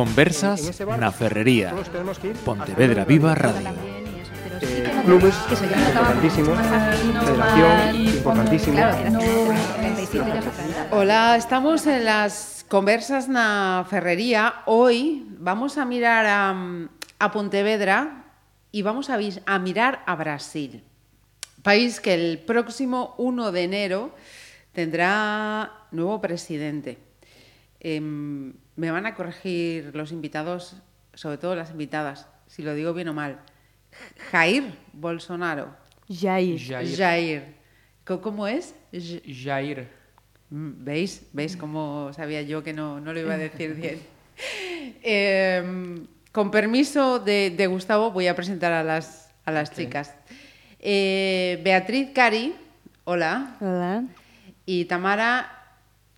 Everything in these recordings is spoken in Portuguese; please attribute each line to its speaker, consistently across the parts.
Speaker 1: Conversas na Ferrería. Pontevedra Viva Radio.
Speaker 2: Eh, clubes, importantísimo. Federación, importantísimo.
Speaker 3: Hola, estamos en las conversas na Ferrería. Hoy vamos a mirar a, a Pontevedra y vamos a mirar a Brasil, país que el próximo 1 de enero tendrá nuevo presidente. Em, me van a corregir los invitados, sobre todo las invitadas, si lo digo bien o mal. Jair Bolsonaro.
Speaker 4: Jair.
Speaker 5: Jair.
Speaker 3: ¿Cómo es? J-
Speaker 5: Jair.
Speaker 3: Mm, ¿Veis? ¿Veis cómo sabía yo que no, no lo iba a decir bien? Eh, con permiso de, de Gustavo, voy a presentar a las, a las chicas. Eh, Beatriz Cari, hola.
Speaker 4: Hola.
Speaker 3: Y Tamara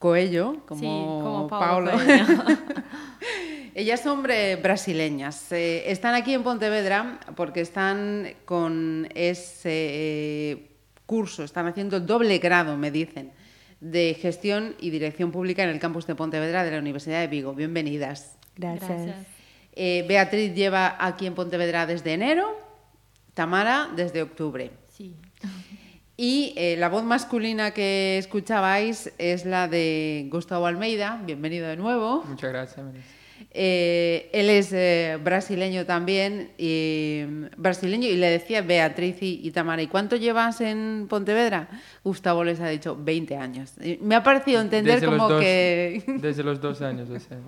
Speaker 3: Coello, como,
Speaker 6: Sí, como Coelho.
Speaker 3: Ellas son bre- brasileñas. Eh, están aquí en Pontevedra porque están con ese eh, curso, están haciendo doble grado, me dicen, de gestión y dirección pública en el campus de Pontevedra de la Universidad de Vigo. Bienvenidas.
Speaker 4: Gracias.
Speaker 6: Gracias.
Speaker 3: Eh, Beatriz lleva aquí en Pontevedra desde enero, Tamara desde octubre. Y eh, la voz masculina que escuchabais es la de Gustavo Almeida. Bienvenido de nuevo.
Speaker 5: Muchas gracias.
Speaker 3: Eh, él es eh, brasileño también, y, mm, brasileño, y le decía Beatriz y, y Tamara, ¿y cuánto llevas en Pontevedra? Gustavo les ha dicho 20 años. Y me ha parecido entender
Speaker 5: Desde
Speaker 3: como
Speaker 5: dos-
Speaker 3: que,
Speaker 5: Desde los dos años, o sea.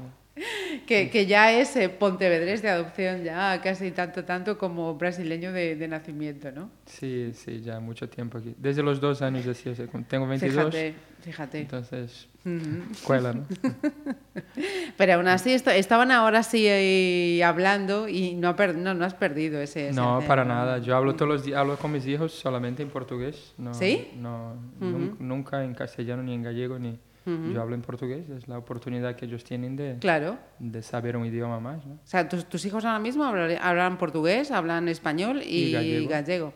Speaker 3: Que, que ya es eh, pontevedrés de adopción, ya casi tanto, tanto como brasileño de, de nacimiento, ¿no?
Speaker 5: Sí, sí, ya mucho tiempo aquí. Desde los dos años, así, o sea, tengo 22,
Speaker 3: Fíjate, fíjate.
Speaker 5: entonces,
Speaker 3: Ujú.
Speaker 5: escuela, ¿no?
Speaker 3: Pero aún así esto- estaban ahora sí eh, hablando y no, no, no has perdido ese... ese
Speaker 5: No,
Speaker 3: acento.
Speaker 5: para nada. Yo hablo todos los días, hablo con mis hijos solamente en portugués. No,
Speaker 3: ¿Sí?
Speaker 5: No, nun- nunca en castellano ni en gallego, ni... Yo hablo en portugués, es la oportunidad que ellos tienen de,
Speaker 3: Claro.
Speaker 5: de saber un idioma más, ¿no?
Speaker 3: O sea, tus, tus hijos ahora mismo hablan, hablan portugués, hablan español y,
Speaker 5: Y gallego.
Speaker 3: gallego.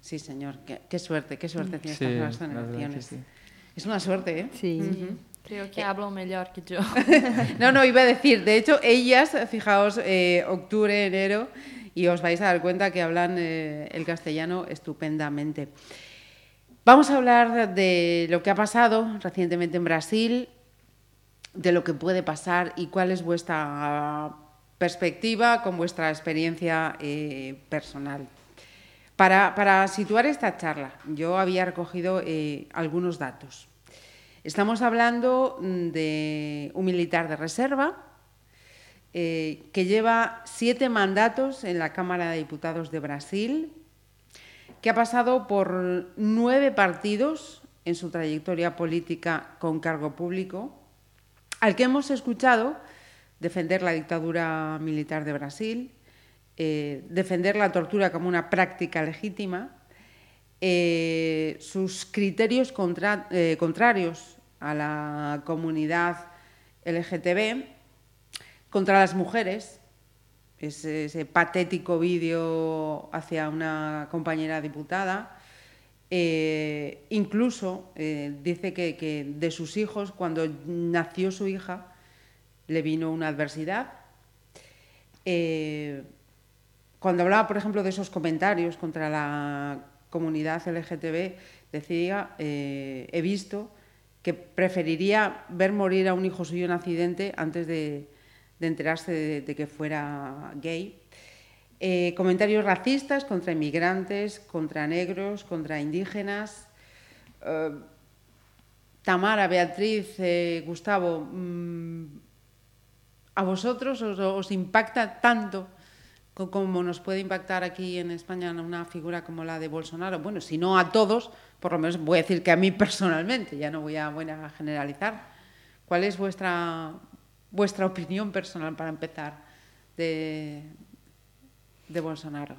Speaker 3: Sí, señor. Qué, qué suerte, qué suerte tienen
Speaker 5: Sí,
Speaker 3: estas nuevas generaciones.
Speaker 5: sí.
Speaker 3: Es una suerte, ¿eh?
Speaker 4: Sí.
Speaker 6: Creo que hablo mejor que yo.
Speaker 3: No, no, iba a decir, de hecho, ellas, fijaos, eh, octubre, enero, y os vais a dar cuenta que hablan eh, el castellano estupendamente. Vamos a hablar de lo que ha pasado recientemente en Brasil, de lo que puede pasar y cuál es vuestra perspectiva con vuestra experiencia eh, personal. Para, situar esta charla, yo había recogido eh, algunos datos. Estamos hablando mm, de un militar de reserva eh, que lleva siete mandatos en la Cámara de Diputados de Brasil, que ha pasado por nueve partidos en su trayectoria política con cargo público, al que hemos escuchado defender la dictadura militar de Brasil, eh, defender la tortura como una práctica legítima, eh, sus criterios eh, contrarios a la comunidad LGTB, contra las mujeres, ese, patético vídeo hacia una compañera diputada, eh, incluso eh, dice que, que de sus hijos, cuando nació su hija, le vino una adversidad. Eh, cuando hablaba, por ejemplo, de esos comentarios contra la comunidad LGTB, decía, he visto que preferiría ver morir a un hijo suyo en accidente antes de, de enterarse de, que fuera gay. Eh, comentarios racistas contra inmigrantes, contra negros, contra indígenas. Eh, Tamara, Beatriz, eh, Gustavo, mm, ¿a vosotros os, impacta tanto co- como nos puede impactar aquí en España una figura como la de Bolsonaro? Bueno, si no a todos, por lo menos voy a decir que a mí personalmente, ya no voy a, voy a generalizar. ¿Cuál es vuestra, vuestra opinión personal para empezar de, de Bolsonaro?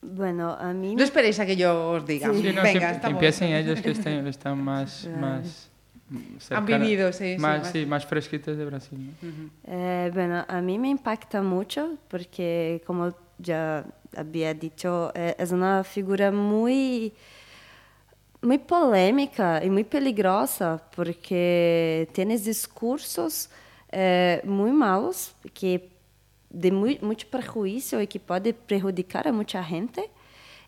Speaker 4: Bueno, a mí
Speaker 3: No esperéis a que yo os diga.
Speaker 5: Sí, no,
Speaker 3: Venga, estamos-
Speaker 5: empiecen ellos que están, están más, más
Speaker 3: Han
Speaker 5: cercanas-
Speaker 3: vivido, sí, sí,
Speaker 5: más,
Speaker 3: más-
Speaker 5: sí, más fresquitas de Brasil. ¿no?
Speaker 4: Eh, bueno, a mí me impacta mucho porque, como ya había dicho, eh, es una figura muy, muy polémica y muy peligrosa porque tienes discursos eh, muy malos, que de muy, mucho prejuicio y que puede perjudicar a mucha gente.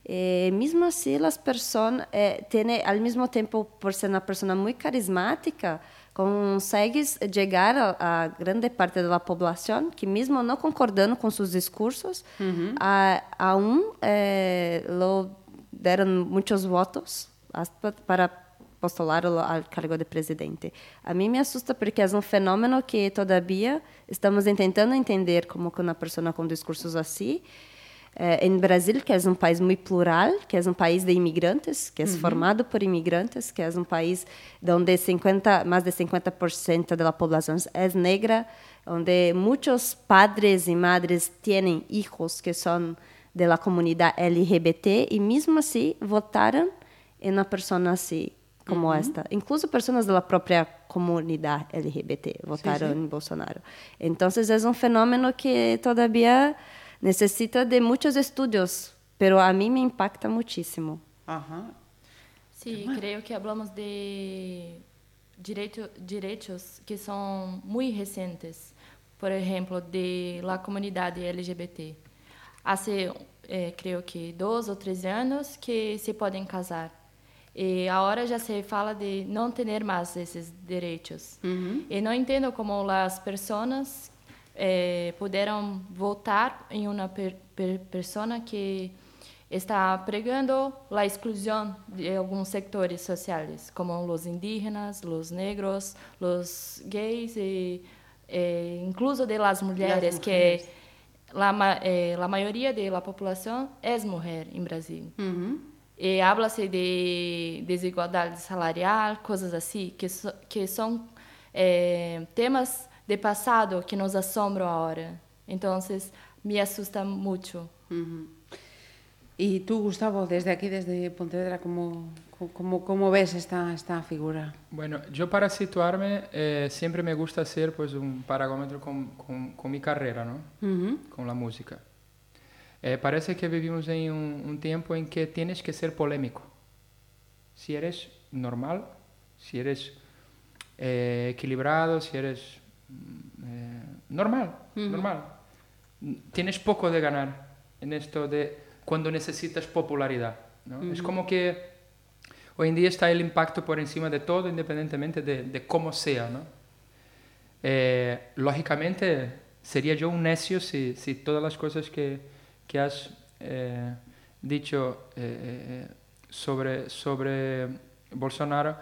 Speaker 4: Eh, mesmo assim, as pessoas eh, têm, ao mesmo tempo, por ser uma pessoa muito carismática, consegue chegar a, a grande parte da população que, mesmo não concordando com seus discursos, uhum. a, aún eh, lo deram muitos votos para postular ao cargo de presidente. A mim me assusta porque é um fenômeno que todavia estamos tentando entender como que uma pessoa com discursos assim eh, em Brasil, que é um país muito plural, que é um país de imigrantes, que é uhum. formado por imigrantes, que é um país onde 50, mais de 50% da população é negra, onde muitos padres e madres têm filhos que são da comunidade LGBT e mesmo assim votaram em uma pessoa assim como uhum. esta. Incluso pessoas da própria comunidade LGBT votaram sim, sim. em Bolsonaro. Então, é um fenômeno que todavia necesita de muchos estudios, pero a mí me impacta muchísimo.
Speaker 6: Ajá. Sí, creo que hablamos de direito, direitos que são muito recentes. Por exemplo, de la comunidade LGBT. Há, eh, creio que, dois ou três anos que se podem casar. E agora já se fala de não ter mais esses direitos. Uhum. E não entendo como as pessoas eh, puderam votar em uma per, per, persona que está pregando a exclusão de alguns setores sociais, como os indígenas, os negros, os gays e eh, incluso de las mulheres, que a eh, maioria da população é mulher em Brasil. Uhum. E habla-se de desigualdade salarial, coisas assim, que, so, que são eh, temas de passado que nos asombram ahora. Entonces, me asusta mucho. Uh -huh.
Speaker 3: Y tú, Gustavo, desde aquí, desde Pontevedra, ¿cómo, cómo, cómo ves esta, esta figura?
Speaker 5: Bueno, yo para situarme eh, siempre me gusta hacer pues, un paragómetro con, con, con mi carrera, ¿no? Uh -huh. con la música. Eh, parece que vivimos en un, un tiempo en que tienes que ser polémico. Si eres normal, si eres eh, equilibrado, si eres eh, normal, normal. Tienes poco de ganar en esto de cuando necesitas popularidad. Es como que hoy en día está el impacto por encima de todo, independientemente de, cómo sea. Eh, lógicamente, sería yo un necio si, si todas las cosas que, que has eh, dicho sobre, sobre Bolsonaro,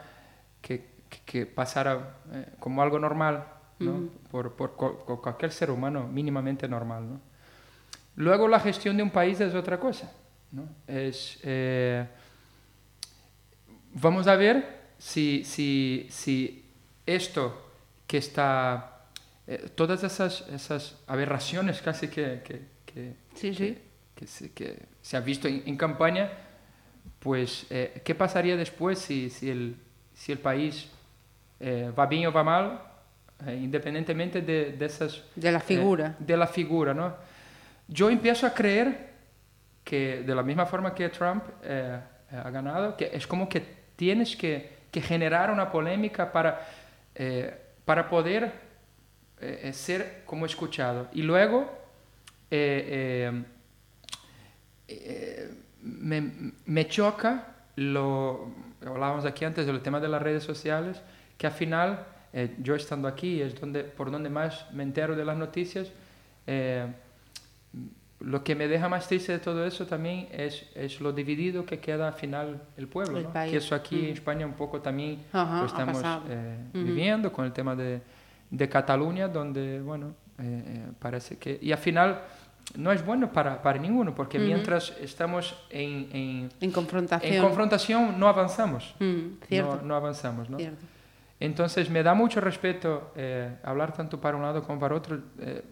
Speaker 5: que, que pasara como algo normal, por, por, cualquier ser humano mínimamente normal. ¿no? Luego la gestión de un país es otra cosa. ¿no? Es, eh, vamos a ver si, si, si esto que está, eh, todas esas, esas aberraciones casi que, que, que,
Speaker 3: sí, sí.
Speaker 5: que se, se, ha visto en, en campaña, pues, eh, ¿qué pasaría después si, si, el, si el país va bien o va mal? Eh, independientemente de, de, esas...
Speaker 3: De la figura.
Speaker 5: Eh, de la figura, ¿no? Yo empiezo a creer que de la misma forma que Trump eh, ha ganado, que es como que tienes que, que generar una polémica para, para poder ser como escuchado. Y luego me, me, choca, lo hablábamos aquí antes del tema de las redes sociales, que al final eh, yo estando aquí es donde, por donde más me entero de las noticias. Eh, lo que me deja más triste de todo eso también es, es lo dividido que queda al final el pueblo, ¿no? que eso aquí en mm. España un poco también lo estamos eh, viviendo con el tema de, de Cataluña, donde, bueno, parece que... Y al final no es bueno para, para ninguno, porque mientras estamos en, en,
Speaker 3: en, confrontación.
Speaker 5: en confrontación no avanzamos. Mm, no, no, avanzamos, ¿no?
Speaker 3: Cierto.
Speaker 5: Entonces me da mucho respeto eh, hablar tanto para un lado como para otro. Eh,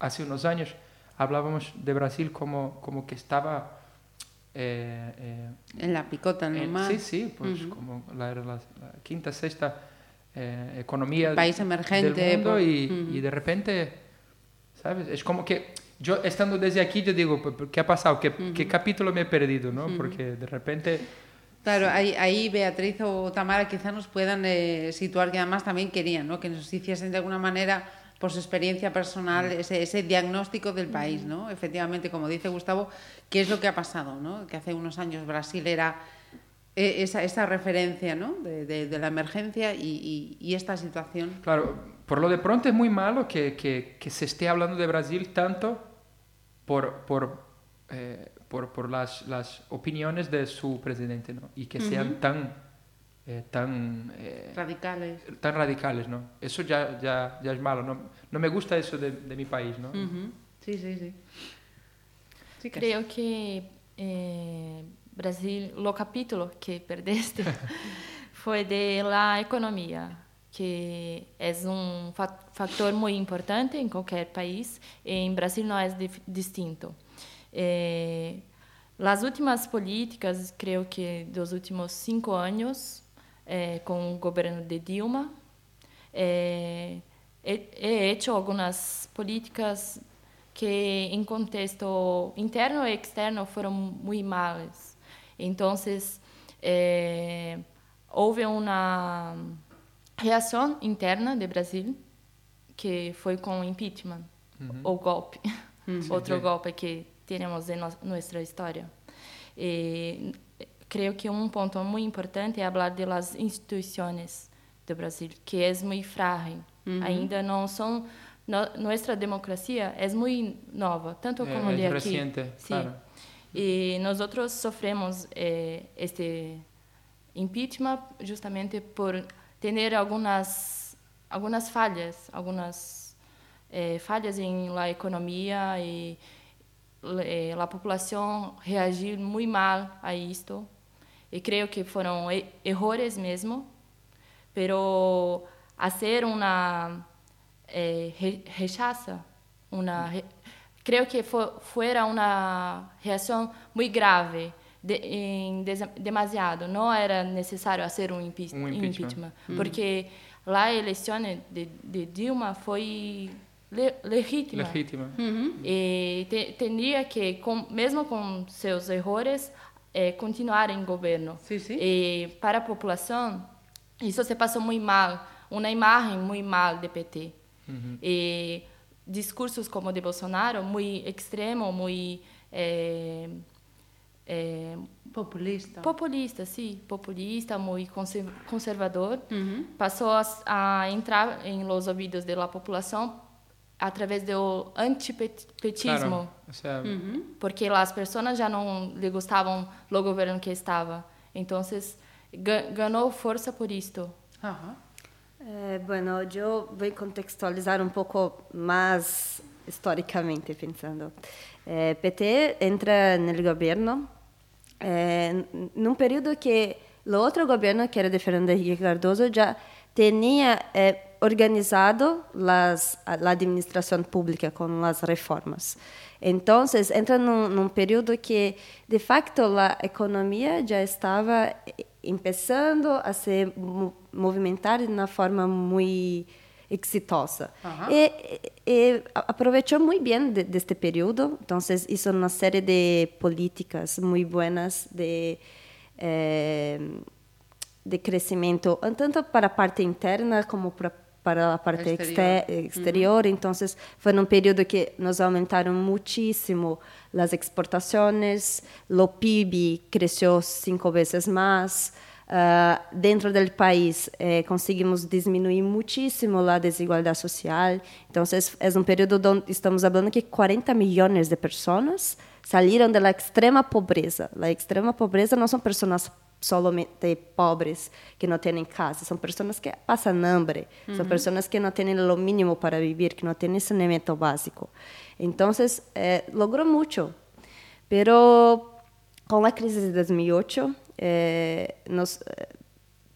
Speaker 5: hace unos años hablábamos de Brasil como, como que estaba...
Speaker 3: Eh, en la picota normal.
Speaker 5: sí, sí, pues como la, la, quinta, sexta economía
Speaker 3: país emergente
Speaker 5: del mundo y, y, de repente, ¿sabes? Es como que yo estando desde aquí yo digo, ¿qué ha pasado? ¿Qué, ¿qué capítulo me he perdido? ¿no? Porque de repente
Speaker 3: Claro, ahí, ahí, Beatriz o Tamara quizá nos puedan eh, situar que además también querían, ¿no? Que nos hiciesen de alguna manera por su experiencia personal, ese, ese, diagnóstico del país, ¿no? Efectivamente, como dice Gustavo, ¿qué es lo que ha pasado, ¿no? Que hace unos años Brasil era eh, esa, esa referencia, ¿no? De, de, de la emergencia y, y, y, esta situación.
Speaker 5: Claro, por lo de pronto es muy malo que, que, que se esté hablando de Brasil tanto por, por, eh, por, por las, las, opiniones de su presidente, ¿no? Y que sean uh -huh. tan eh, tan
Speaker 3: eh, radicales.
Speaker 5: tan radicales no eso ya, ya, ya es malo no, no me gusta eso de, de mi país no
Speaker 3: uh -huh. sí sí. Sí,
Speaker 6: sí creo que eh, Brasil lo capítulo que perdeste foi de la economia que é um fator muito importante em qualquer país em Brasil não é distinto eh, as últimas políticas creio que dos últimos cinco anos é, com o governo de Dilma. É, he hecho algumas políticas que em contexto interno e externo foram muito malas. Então, é, houve uma reação interna do Brasil que foi com o impeachment, uhum. o golpe, uhum. outro golpe que temos em nossa história. E creio que um ponto muito importante é falar das instituições do Brasil, que é muito frágil. Uhum. Ainda não são no, nossa democracia é muito nova, tanto
Speaker 5: é,
Speaker 6: como
Speaker 5: é
Speaker 6: de aqui.
Speaker 5: Recente,
Speaker 6: Sim.
Speaker 5: Claro.
Speaker 6: E nós outros sofremos eh, este impeachment justamente por ter algumas algumas falhas, algumas eh, falhas em la economia e eh, a população reagir mal a isto. E creio que foram erros mesmo, pero hacer una eh, rechaza, una re, creio que fuera uma reação muito grave, de, em des, demasiado. Não era necessário fazer um, impi
Speaker 5: um impeachment,
Speaker 6: impeachment hum. porque a eleição de, de Dilma foi le, legítima.
Speaker 5: Legítima.
Speaker 6: Uhum. E te, teria que, com, mesmo com seus erros, é, continuar em governo.
Speaker 3: Sim, sim.
Speaker 6: E para a população, isso se passou muito mal, uma imagem muito mal do PT.
Speaker 5: Uhum.
Speaker 6: E discursos como o de Bolsonaro, muito extremo, muito é, é,
Speaker 3: populista.
Speaker 6: Populista, sim, populista, muito conservador.
Speaker 3: Uhum.
Speaker 6: Passou a, a, entrar em los ouvidos da população através do antipetismo.
Speaker 5: Claro.
Speaker 3: Uhum.
Speaker 6: Porque as pessoas já não lhe gostavam do governo que estava. Então, ganhou força por isto.
Speaker 3: Uhum.
Speaker 4: Eh, bueno, eu vou contextualizar um pouco mais historicamente pensando. Eh, PT entra no governo eh, num período que o outro governo, que era de Fernando Henrique Cardoso, já tinha eh, organizado las, a administração pública com as reformas. Então, entra num, num período que, de facto, a economia já estava começando a se movimentar de uma forma muito exitosa.
Speaker 3: Uhum.
Speaker 4: E, e, aproveitou muito bem de, deste período. Então, hizo uma série de políticas muito boas de eh, de crescimento, tanto para a parte interna como para para a parte exterior. exterior. Uhum. Então, foi num período que nos aumentaram muitíssimo as exportações, o PIB cresceu cinco vezes mais. Uh, dentro do país, eh, conseguimos diminuir muitíssimo a desigualdade social. Então, é um período onde estamos falando que 40 milhões de pessoas saíram da extrema pobreza. A extrema pobreza não são pessoas solamente pobres que não têm casa, são pessoas que passam hambre, uhum. são pessoas que não têm o mínimo para viver, que não têm saneamento básico. Então, eh, logrou muito, pero com a crise de 2008, eh, nos,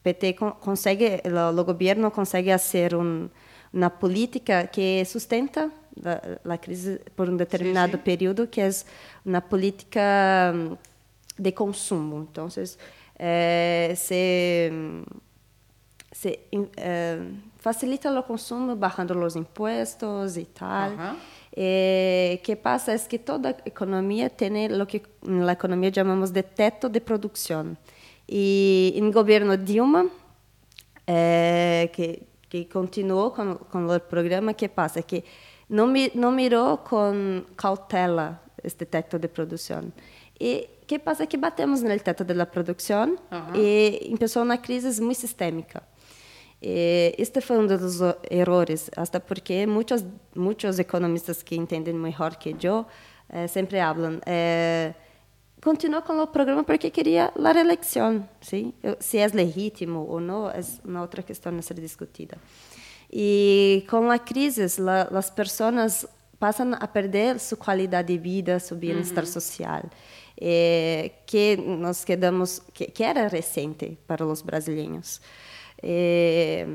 Speaker 4: PT consegue, o, governo consegue fazer um, uma política que sustenta a, a crise por um determinado sim, sim. período, que é uma política de consumo. Então, eh, se, se eh, facilita o consumo bajando os impostos e tal.
Speaker 3: Uhum.
Speaker 4: Eh, que passa é que toda economia tem o que na economia chamamos de teto de produção. E no governo Dilma, eh, que que continuou com, com o programa, que passa que não, não mirou com cautela este teto de produção. E que passa que batemos no teto da produção uhum. e começou uma crise muito sistêmica. E este foi um dos erros, até porque muitos muitos economistas que entendem melhor que eu eh, sempre falam eh, com o programa porque queria a reeleição, sim? Se é legítimo ou não é uma outra questão a ser discutida. E com a crise, la, as pessoas passam a perder sua qualidade de vida, seu bem-estar uhum. social, eh, que nós quedamos que, que, era recente para os brasileiros. Eh,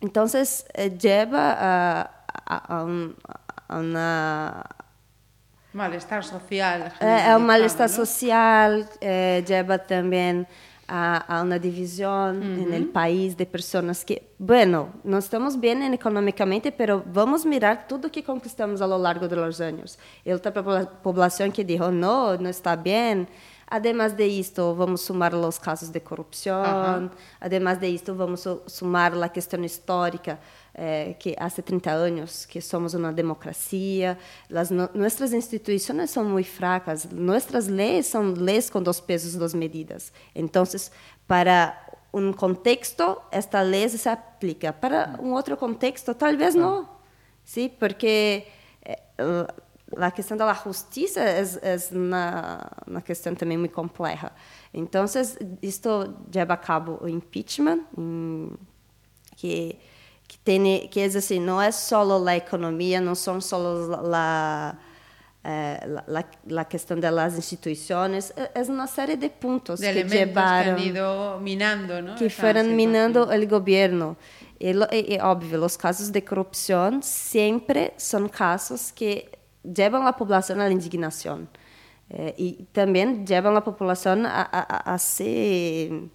Speaker 4: então, leva a, a, a, um, a uma
Speaker 3: Malestar social.
Speaker 4: É, é um malestar social, é, leva também a, a uma divisão no país de pessoas que, bueno, não estamos bem economicamente, mas vamos mirar tudo que conquistamos ao longo dos anos. E outra população que dijo, não, não está bem. Además de isto, vamos sumar os casos de corrupção. Uh -huh. Además de isto, vamos sumar a questão histórica eh, que há 30 anos que somos uma democracia, as no, nossas instituições são muito fracas, nossas leis são leis com dois pesos, duas medidas. Então, para um contexto, esta lei se aplica. Para um outro contexto, talvez não. Sim, porque eh, a questão da justiça é, é uma, uma questão também muito complexa. Então, isto leva a cabo o impeachment, que que tem que é assim não é só a economia não são só a eh, la questão das instituições é, é uma série de pontos
Speaker 3: de que levaram que minando ¿no?
Speaker 4: que foram minando o governo e, e óbvio os casos de corrupção sempre são casos que levam a população à indignação eh, e também levam a população a, a, a se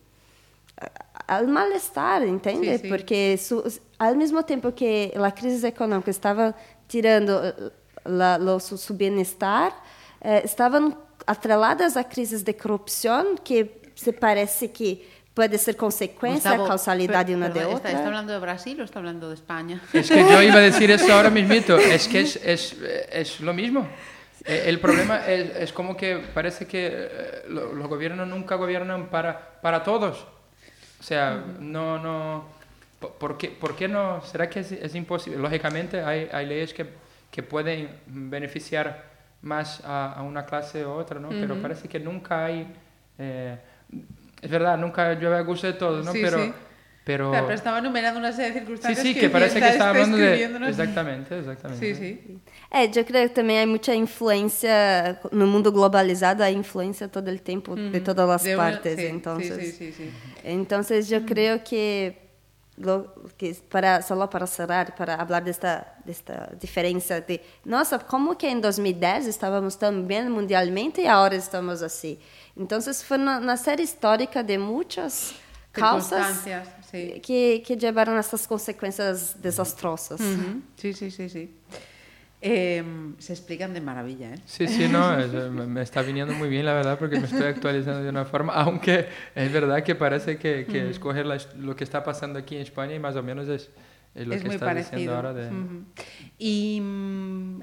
Speaker 4: ao mal-estar, entende? Sim, sim. Porque su, ao mesmo tempo que a crise econômica estava tirando la, lo, su, su bem-estar, eh, estavam atreladas a crises de corrupção que se parece que pode ser consecuencia, Gustavo, causalidad de una de otra.
Speaker 3: ¿Está hablando de Brasil o está hablando de España?
Speaker 5: Es que yo iba a decir eso ahora mismito, es que es, es, es lo mismo. Eh, el problema es, es, como que parece que eh, los gobiernos nunca gobiernan para, para todos. O sea, no, no, ¿por qué, ¿por qué no? ¿Será que es, es imposible? Lógicamente hay, hay leyes que, que, pueden beneficiar más a, a, una clase u otra, ¿no? Uh -huh. Pero parece que nunca hay... Eh, es verdad, nunca llueve a gusto de todos, ¿no?
Speaker 3: Sí,
Speaker 5: pero,
Speaker 3: sí.
Speaker 5: Pero...
Speaker 3: Claro, pero estaba enumerando una serie de circunstancias
Speaker 5: sí, sí,
Speaker 3: que,
Speaker 5: que parece que está hablando de...
Speaker 3: ¿no?
Speaker 5: Exatamente, exatamente.
Speaker 3: Sí, sí.
Speaker 4: É, eu creio que também há muita influência no mundo globalizado, há influência todo o tempo uh -huh. de todas as de partes, então.
Speaker 3: Sí, sí, sí.
Speaker 4: Então, eu creio que que para só para cerrar para falar desta desta diferença de nossa como que em 2010 estávamos tão bem mundialmente e agora estamos assim então foi uma, uma série histórica de muitas causas
Speaker 3: sí.
Speaker 4: que que levaram a essas consequências desastrosas
Speaker 3: sí sí sí sí Eh, se explican de maravilla, ¿eh?
Speaker 5: Sí, sí, no, me está viniendo muy bien, la verdad, porque me estoy actualizando de una forma, aunque es verdad que parece que, que uh -huh. escoger la, lo que está pasando aquí en España y más o menos es, es lo
Speaker 3: es
Speaker 5: que está
Speaker 3: parecido.
Speaker 5: diciendo ahora. De...
Speaker 3: Uh -huh. Y mm,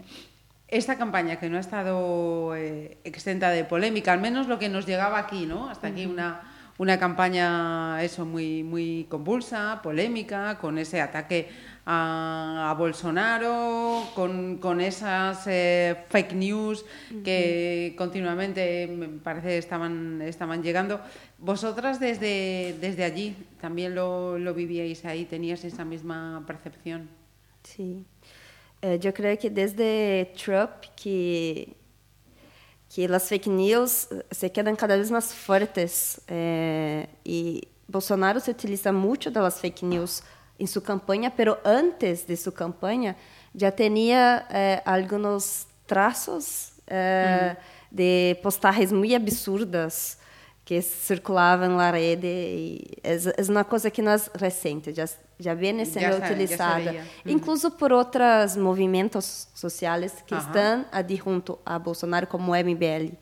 Speaker 3: esta campaña que no ha estado eh, exenta de polémica, al menos lo que nos llegaba aquí, ¿no? Hasta aquí una una campaña eso muy muy convulsa, polémica, con ese ataque a, a Bolsonaro, con, con esas eh, fake news que uh -huh. continuamente me parece estaban, estaban llegando. Vosotras desde, desde allí también lo, lo vivíais ahí, tenías esa misma percepción.
Speaker 4: Sí, eh, yo creo que desde Trump que que as fake news se quedam cada vez mais fortes eh, e Bolsonaro se utiliza muito das fake news em sua campanha, pero antes de sua campanha já tinha eh, alguns traços eh, de postagens muito absurdas que circulavam na rede e é, é uma coisa que nós recente já já vem sendo
Speaker 3: Já
Speaker 4: utilizada,
Speaker 3: já sabia.
Speaker 4: incluso por outros movimentos sociais que
Speaker 3: Aham.
Speaker 4: estão adjunto a Bolsonaro, como o MBL,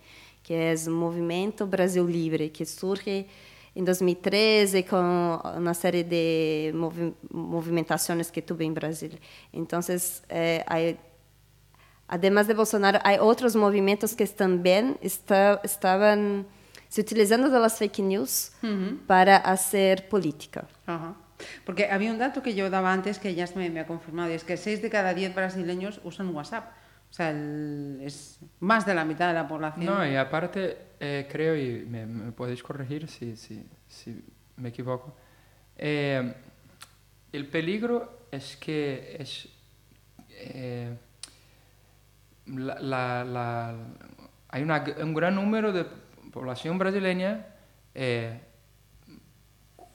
Speaker 4: que é o Movimento Brasil Livre, que surge em 2013 com uma série de movi movimentações que tive em Brasília. Então, eh, hay, además de Bolsonaro, há outros movimentos que também está, estavam se utilizando das fake news uh -huh. para fazer política.
Speaker 3: Uh -huh. Porque había un dato que yo daba antes que ya me, me ha confirmado, y es que 6 de cada 10 brasileños usan WhatsApp. O sea, el, es más de la mitad de la población.
Speaker 5: No, y aparte, eh, creo, y me, me, podéis corregir si, si, si me equivoco, eh, el peligro es que es eh, la, la, la, hay una, un gran número de población brasileña eh,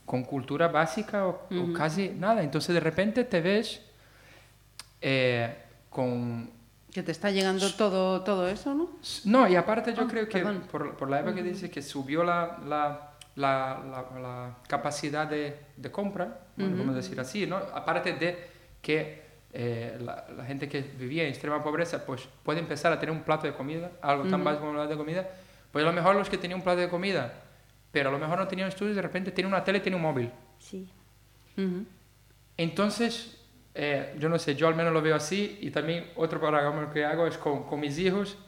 Speaker 5: con cultura básica o, uh -huh. o, casi nada. Entonces de repente te ves eh, con
Speaker 3: que te está llegando todo, todo eso, ¿no?
Speaker 5: No, y aparte yo oh, creo que por, por, la época que dice que subió la, la, la, la capacidad de, de compra, uh -huh. vamos a decir así, ¿no? Aparte de que eh, la, gente que vivía en extrema pobreza pues puede empezar a tener un plato de comida, algo tan uh -huh. básico como un plato de comida, pues a lo mejor los que tenían un plato de comida, pero a lo mejor no tenían estudios, de repente tienen una tele y tienen un móvil.
Speaker 4: Sí.
Speaker 3: Uh -huh.
Speaker 5: Entonces, eh, yo no sé, yo al menos lo veo así y también otro programa que hago es con, con mis hijos.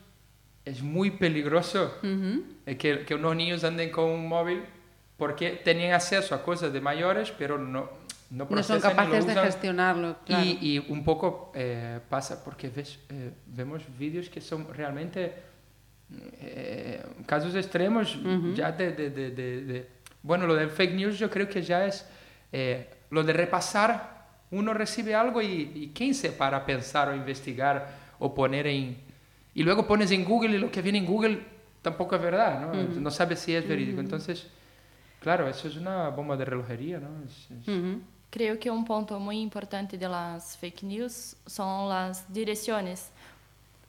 Speaker 5: Es muy peligroso
Speaker 3: uh -huh.
Speaker 5: eh, que, que, unos niños anden con un móvil porque tienen acceso a cosas de mayores, pero no, no,
Speaker 3: no son capaces de gestionarlo. Claro.
Speaker 5: Y, y, un poco eh, pasa porque ves, eh, vemos vídeos que son realmente eh, casos extremos uh -huh. ya de, de, de, de, Bueno, lo del fake news yo creo que ya es eh, lo de repasar uno recibe algo y, y, ¿quién se para a pensar o investigar o poner en... Y luego pones en Google y lo que viene en Google tampoco es verdad, ¿no? Uh -huh. No sabes si es verídico. Uh -huh. Entonces, claro, eso es una bomba de relojería, ¿no? Es, es...
Speaker 6: Creo que un punto muy importante de las fake news son las direcciones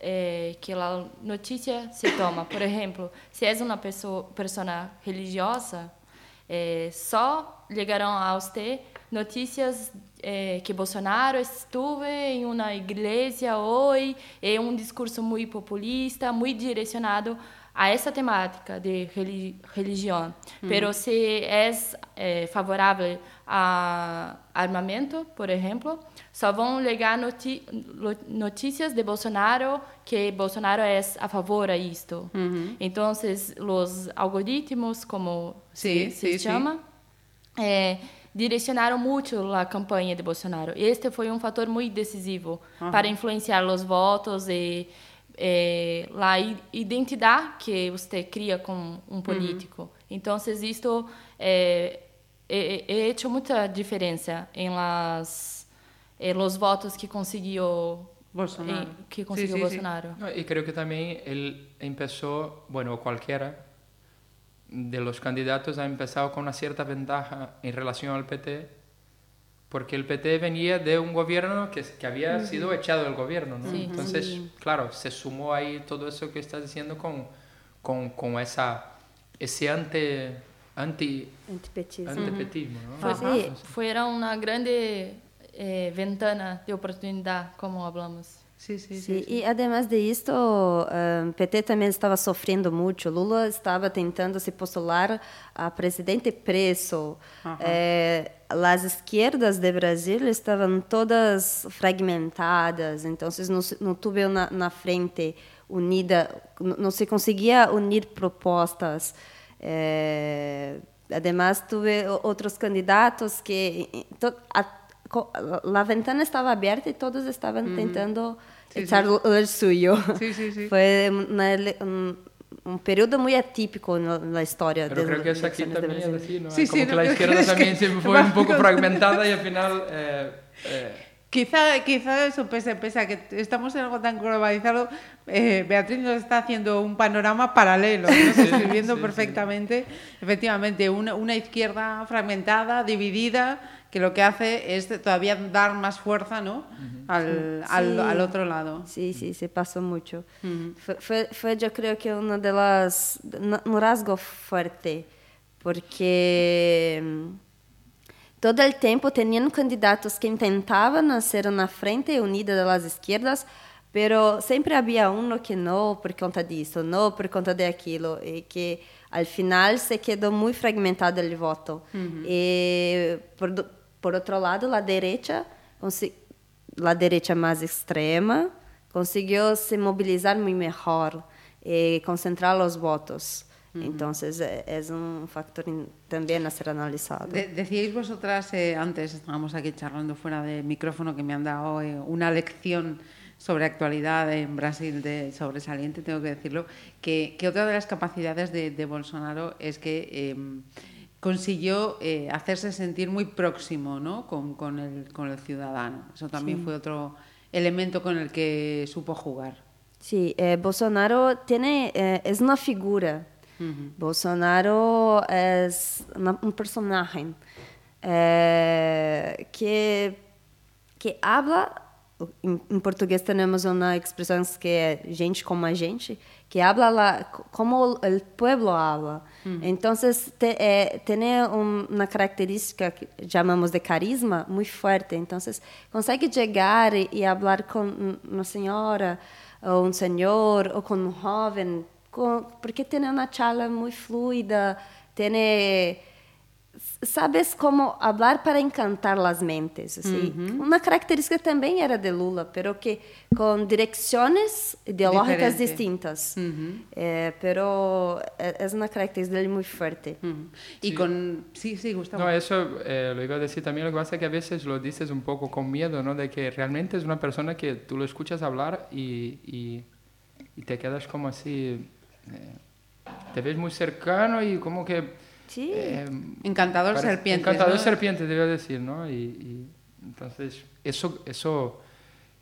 Speaker 6: eh, que la noticia se toma. Por ejemplo, si es una pessoa, persona religiosa, eh, só llegarão a usted notícias é, que Bolsonaro estuve em uma igreja hoje, é um discurso muito populista, muito direcionado a essa temática de religião. Hum. Pero se é, é favorável a armamento, por exemplo, só vão ligar notícias de Bolsonaro que Bolsonaro é a favor a isto.
Speaker 3: Uhum.
Speaker 6: Então, os algoritmos, como se, se chama. É, direcionaram muito a campanha de Bolsonaro. Este foi um fator muito decisivo uhum. para influenciar os votos e eh, a identidade que você cria com um político. Uhum. Então, isto é, é, é hecho muita diferença em las eh, los votos que conseguiu
Speaker 3: Bolsonaro.
Speaker 6: que conseguiu sí, sí, Bolsonaro.
Speaker 5: Sí. No, y creo que también él empezó, bueno, cualquiera de los candidatos ha empezado con una cierta ventaja en relación al PT, porque el PT venía de un gobierno que, que había uh -huh. sido echado del gobierno, ¿no?
Speaker 6: Sí,
Speaker 5: Entonces,
Speaker 6: sí.
Speaker 5: claro, se sumó ahí todo eso que estás diciendo con, con, con esa, ese ante, anti,
Speaker 4: antipetismo,
Speaker 5: antipetismo ¿no?
Speaker 6: Fue, sí, fueron una grande eh, ventana de oportunidad, como hablamos.
Speaker 3: Sí, sí,
Speaker 4: sí. E, además de isto, o PT também estava sofrendo muito. Lula estava tentando se postular a presidente preso.
Speaker 3: Uhum.
Speaker 4: Eh, as esquerdas de Brasil estavam todas fragmentadas, então não, não tive na, na frente unida, não se conseguia unir propostas. Eh, además, tuve otros candidatos que to, a, la ventana estaba abierta y todos estaban uh intentando
Speaker 3: sí,
Speaker 4: echar
Speaker 3: sí.
Speaker 4: el suyo.
Speaker 3: Sí,
Speaker 4: Fue una, un, un, periodo muy atípico en la historia.
Speaker 5: Pero de, creo que
Speaker 4: es
Speaker 5: aquí también así, ¿no? Como que la izquierda también se fue un poco fragmentada y al final... Eh, eh,
Speaker 3: Quizá, quizá eso pese, pese a que estamos en algo tan globalizado, eh, Beatriz nos está haciendo un panorama paralelo, ¿no? describiendo
Speaker 5: sí,
Speaker 3: perfectamente, efectivamente, una, una izquierda fragmentada, dividida, que lo que hace es todavía dar más fuerza ¿no? al,
Speaker 4: Sí.
Speaker 3: al, al otro lado.
Speaker 4: Sí, sí, se pasó mucho.
Speaker 3: Ujú.
Speaker 4: Fue, fue, fue, yo creo que uno de las, un rasgo fuerte, porque todo el tiempo tenían candidatos que intentaban hacer una frente unida de las izquierdas, pero sempre havia uno que não por conta disso, não por conta de aquilo, e que al final se quedó muy fragmentado el voto. Y por, por otro lado, la derecha, consi- la derecha más extrema, consiguió se movilizar muy mejor y concentrar los votos. Entonces, eh, es un factor también a ser analizado.
Speaker 3: De- decíais vosotras eh, antes, estábamos aquí charlando fuera de micrófono, que me han dado eh, una lección sobre actualidad en Brasil de sobresaliente, tengo que decirlo, que, que otra de las capacidades de, de Bolsonaro es que eh, consiguió eh, hacerse sentir muy próximo ¿no? con, con el, con el ciudadano. Eso también fue otro elemento con el que supo jugar.
Speaker 4: Sí, eh, Bolsonaro tiene, eh, es una figura. Bolsonaro es una- un personaje eh, que, que habla, em, em português temos uma expressão que é gente como a gente, que habla la, como o pueblo habla. Então, te, eh, tem um, uma característica que chamamos de carisma muito forte. Então, consegue chegar e, e falar com uma senhora, ou um senhor, ou com um jovem, com, porque tem uma charla muito fluida, tem sabes como falar para encantar as mentes. Assim. Uma característica também era de Lula, pero que com direções ideológicas
Speaker 3: Diferente.
Speaker 4: distintas. Eh, pero é é uma característica dele muito forte.
Speaker 3: Ujú. Y con... Sí, sí, Gustavo.
Speaker 5: No, eso eh, lo iba a decir también. Lo que pasa es que a veces lo dices un poco con miedo, ¿no? De que realmente es una persona que tú lo escuchas hablar y, y, y te quedas como así. Eh, te ves muy cercano y como que.
Speaker 4: Sí.
Speaker 5: eh,
Speaker 3: Encantador
Speaker 5: parece-
Speaker 3: serpiente.
Speaker 5: Encantador
Speaker 3: ¿no?
Speaker 5: serpiente, debo decir, ¿no? Y, y entonces, eso, eso,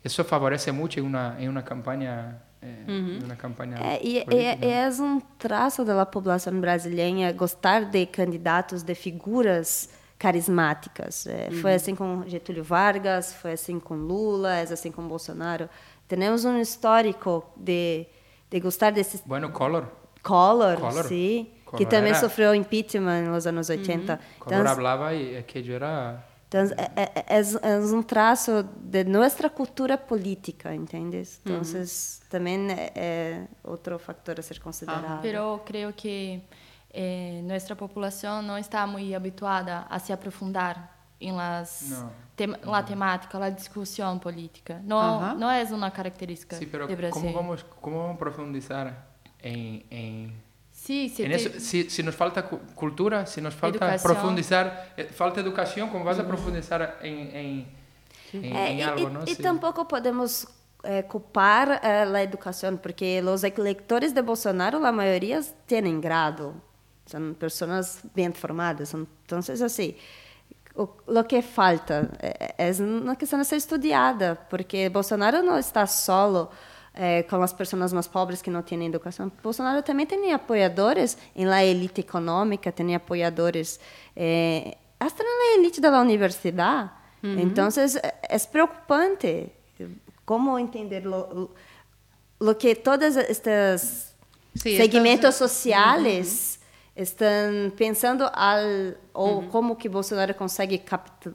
Speaker 5: eso favorece mucho en una, en una campaña. eh, en una campaña
Speaker 4: É, e,
Speaker 5: política.
Speaker 4: e, é um traço da população brasileira gostar de candidatos, de figuras carismáticas. É, Foi assim com Getúlio Vargas, foi assim com Lula, é assim com Bolsonaro. Temos um histórico de, de gostar desses
Speaker 5: Bueno, Collor.
Speaker 4: Collor,
Speaker 5: Collor.
Speaker 4: sim, que também
Speaker 5: era-
Speaker 4: sofreu impeachment nos anos 80.
Speaker 5: Collor hablaba y aquello era.
Speaker 4: Então, é, é, é, é um traço de nossa cultura política, entendes? Então, também é, é outro fator a ser considerado.
Speaker 6: Pero creo que eh, nuestra población no está muy habituada a se aprofundar en las
Speaker 5: No.
Speaker 6: tem- la temática, la discusión política. No,
Speaker 3: Ajá.
Speaker 6: no es una característica
Speaker 5: Sí, pero
Speaker 6: de Brasil.
Speaker 5: ¿cómo vamos, ¿cómo vamos a profundizar en, en,
Speaker 6: Sí, se
Speaker 5: en
Speaker 6: te-
Speaker 5: eso? Si, si nos falta cu- cultura, si nos falta
Speaker 6: Educación.
Speaker 5: profundizar, eh, falta educación, ¿cómo vas a profundizar en, en, en-
Speaker 4: É,
Speaker 5: en
Speaker 4: e,
Speaker 5: algo?
Speaker 4: e-
Speaker 5: ¿no?
Speaker 4: e
Speaker 5: Sí.
Speaker 4: tampouco podemos eh, culpar eh, a educação, porque os eleitores de Bolsonaro, a maioria, têm grado, são pessoas bem formadas. Então, assim, o, o que falta é, é uma questão a ser estudada, porque Bolsonaro não está solo eh, com as pessoas mais pobres que não têm educação. Bolsonaro também tem apoiadores em la elite econômica, tem apoiadores eh, hasta na elite da universidade. Então, é, é preocupante como entender lo que todos estes
Speaker 3: Sí,
Speaker 4: segmentos sociais estão pensando al ou como que Bolsonaro consegue captar.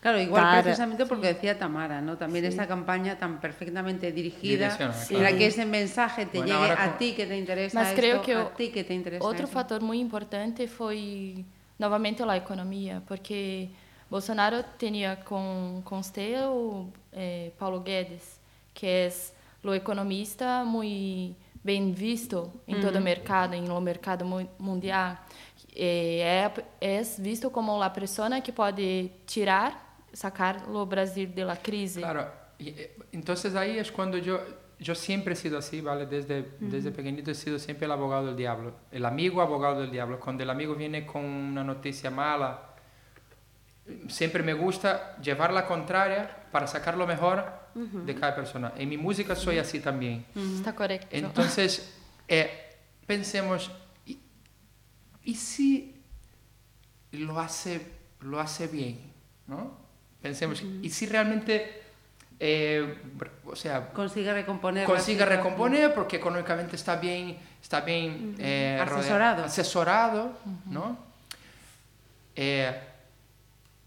Speaker 3: Claro, igual precisamente porque decía Tamara, ¿no? También esta campaña tan perfectamente dirigida para
Speaker 5: claro.
Speaker 3: que ese mensaje te
Speaker 5: Bueno,
Speaker 3: llegue a
Speaker 5: con-
Speaker 3: ti que te interesa
Speaker 6: Mas
Speaker 3: esto,
Speaker 6: creo que
Speaker 3: a ti que te interesa
Speaker 6: Outro
Speaker 3: eso.
Speaker 6: fator muito importante foi novamente a economia, porque Bolsonaro tinha com com usted o eh, Paulo Guedes, que é o economista muito bem visto em todo o mercado, em lo mercado mu- mundial. É, é visto como a pessoa que pode tirar, sacar o Brasil da crise.
Speaker 5: Claro, eh, entonces ahí es cuando yo, siempre he sido así, ¿vale? Desde, desde pequeñito he sido siempre el abogado del diablo, el amigo abogado del diablo. Cuando el amigo viene con una noticia mala, siempre me gusta llevar la contraria para sacar lo mejor de cada persona. En mi música soy así también.
Speaker 6: Está correto.
Speaker 5: Entonces, eh, pensemos, ¿y, y si lo hace, lo hace bien? ¿no? Pensemos, ¿y si realmente, eh, o sea,
Speaker 3: Consigue recomponer.
Speaker 5: consigue recomponer porque económicamente está bien, está bien eh,
Speaker 3: Asesorado.
Speaker 5: asesorado, ¿no?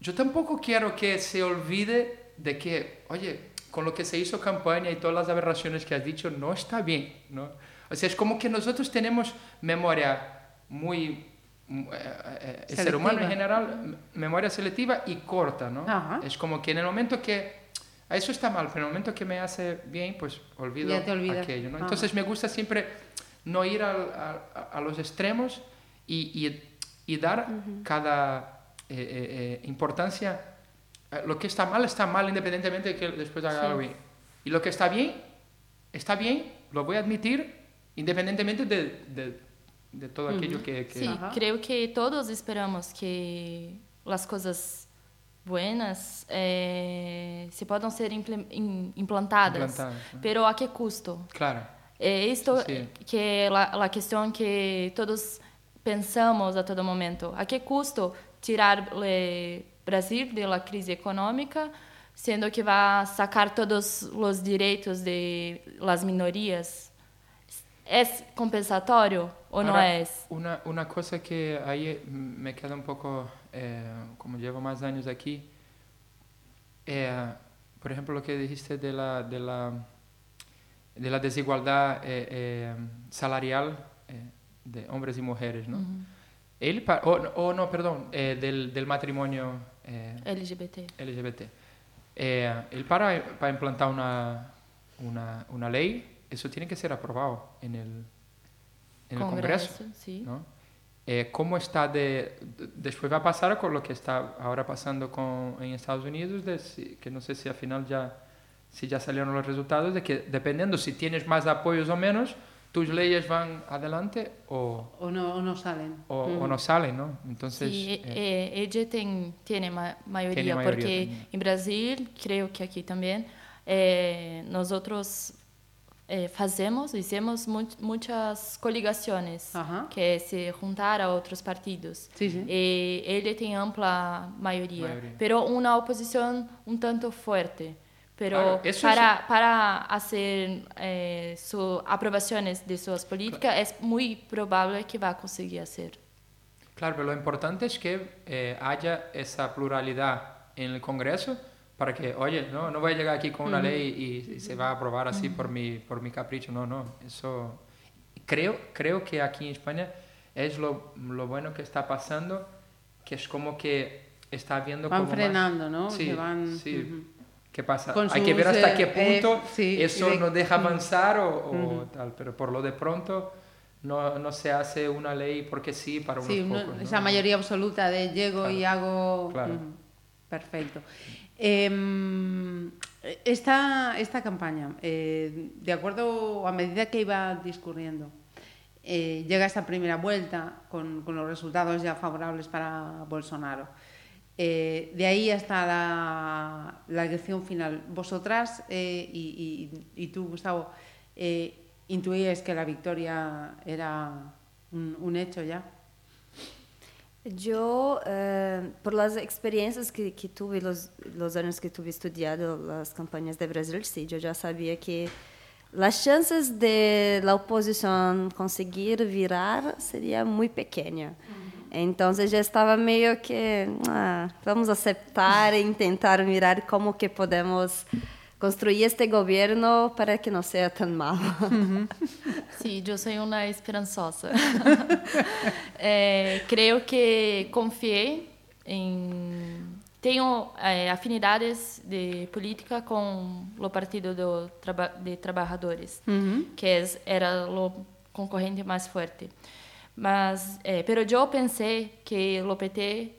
Speaker 5: Eh, yo tampoco quiero que se olvide de que, oye, con lo que se hizo campaña y todas las aberraciones que has dicho, no está bien, ¿no? O sea, es como que nosotros tenemos memoria muy eh, el ser humano en general, memoria selectiva y corta, ¿no? Es como que en el momento que eso está mal, pero en el momento que me hace bien, pues olvido aquello, ¿no? Entonces me gusta siempre no ir a, a, los extremos y, y, y dar cada eh, eh, importancia. Lo que está mal está mal independientemente de que después haga algo bien. Y lo que está bien, está bien, lo voy a admitir independientemente de, de de todo aquello que... que...
Speaker 6: Sí, creo que todos esperamos que las cosas buenas eh, se puedan ser implantadas, implantadas pero a qué costo?
Speaker 5: Claro.
Speaker 6: É isto sí. que é a questão que todos pensamos a todo momento. A que custo tirar o Brasil da crise econômica, sendo que vai sacar todos os direitos de las minorias? ¿Es compensatorio o no es?
Speaker 5: Una, una cosa que ahí me queda un poco, eh, como llevo más años aquí, eh, por ejemplo, lo que dijiste de la, de la, de la desigualdad eh, eh salarial eh, de hombres y mujeres, ¿no? Uh -huh. Él, o, o, no, perdón, eh, del, del, matrimonio
Speaker 6: LGBT.
Speaker 5: LGBT. él para, para implantar una, una, una ley eso tiene que ser aprobado en el, en Congreso, el Congreso
Speaker 6: sí.
Speaker 5: ¿no? Eh, ¿Cómo está de, después va a pasar con lo que está ahora pasando con, en Estados Unidos, de que no sé si al final ya, si ya salieron los resultados, de que dependiendo si tienes más apoyos o menos, tus leyes van adelante o,
Speaker 3: o, no, o no salen.
Speaker 5: O, mm. o, no salen, ¿no?
Speaker 6: Entonces, sí, eh, eh, ella ten, tiene, ma mayoría, tiene mayoría, porque también. en Brasil, creo que aquí también, eh, nosotros eh, fazemos, fizemos muitas coligações, que é se juntar a outros partidos.
Speaker 3: Sim, sim.
Speaker 6: E ele tem ampla maioria, maioria. pero uma oposição um tanto forte. Pero claro, para, es... para fazer eh, su, aprovações de suas políticas, claro. é muito provável que vá conseguir fazer.
Speaker 5: Claro, pero lo importante es que eh, haya esa pluralidad en el Congreso para que, oye, no, no voy a llegar aquí con una uh -huh. ley y, y, se va a aprobar así uh -huh. por, mi, por mi capricho. No, no, eso creo, creo que aquí en España es lo, lo bueno que está pasando, que es como que está habiendo
Speaker 3: van
Speaker 5: como
Speaker 3: frenando,
Speaker 5: más,
Speaker 3: ¿no?
Speaker 5: Sí,
Speaker 3: van,
Speaker 5: sí. Uh -huh. ¿Qué pasa? Con Hay que ver hasta qué punto eh, sí, eso de... nos deja avanzar o, o tal, pero por lo de pronto no, no se hace una ley porque sí para unos
Speaker 3: sí,
Speaker 5: pocos.
Speaker 3: ¿no? Esa mayoría absoluta de llego claro. y hago...
Speaker 5: Claro.
Speaker 3: Perfecto. Eh, esta, esta campaña, eh, de acuerdo a medida que iba discurriendo, eh, llega esta primera vuelta con, con, los resultados ya favorables para Bolsonaro. Eh, de ahí hasta la, la, elección final. Vosotras eh, y, y, y, tú, Gustavo, eh, intuíais que la victoria era un, un hecho ya.
Speaker 4: Yo, eh, por las experiencias que, que, tuve, los, los años que tuve estudiado las campañas de Brasil, sí, yo ya sabía que las chances de la oposición conseguir virar sería muy pequeña. Entonces ya estaba medio que, ah, vamos a aceptar e intentar mirar cómo que podemos construir este gobierno para que no sea tan malo.
Speaker 6: Sí, yo soy una esperanzosa. eh, creo que confié en... Tenho eh, afinidades de política com o Partido do Traba de Trabalhadores, que es, era o concorrente mais forte. Mas, eh, pero eu pensei que o PT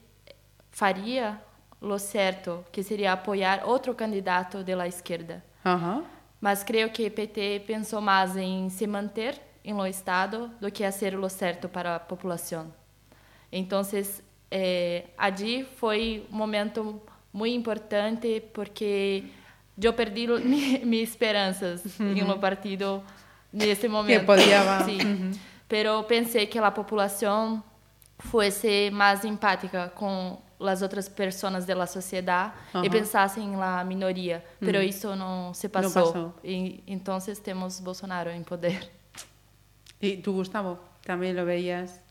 Speaker 6: faria lo certo, que seria apoiar outro candidato da esquerda.
Speaker 3: Uhum.
Speaker 6: Mas creio que o PT pensou mais em se manter em lo Estado do que fazer lo certo para a população. Então, eh, ali foi um momento muito importante porque eu perdi minhas esperanças uhum. em um partido nesse momento.
Speaker 3: Que podia.
Speaker 6: Sim. Uhum. Pero pensei que a população fosse mais empática com as outras pessoas da sociedade uh -huh. e pensassem na minoria. Mas uh -huh. isso não se passou. E, então temos Bolsonaro em poder.
Speaker 3: E tu, Gustavo, também lo veías?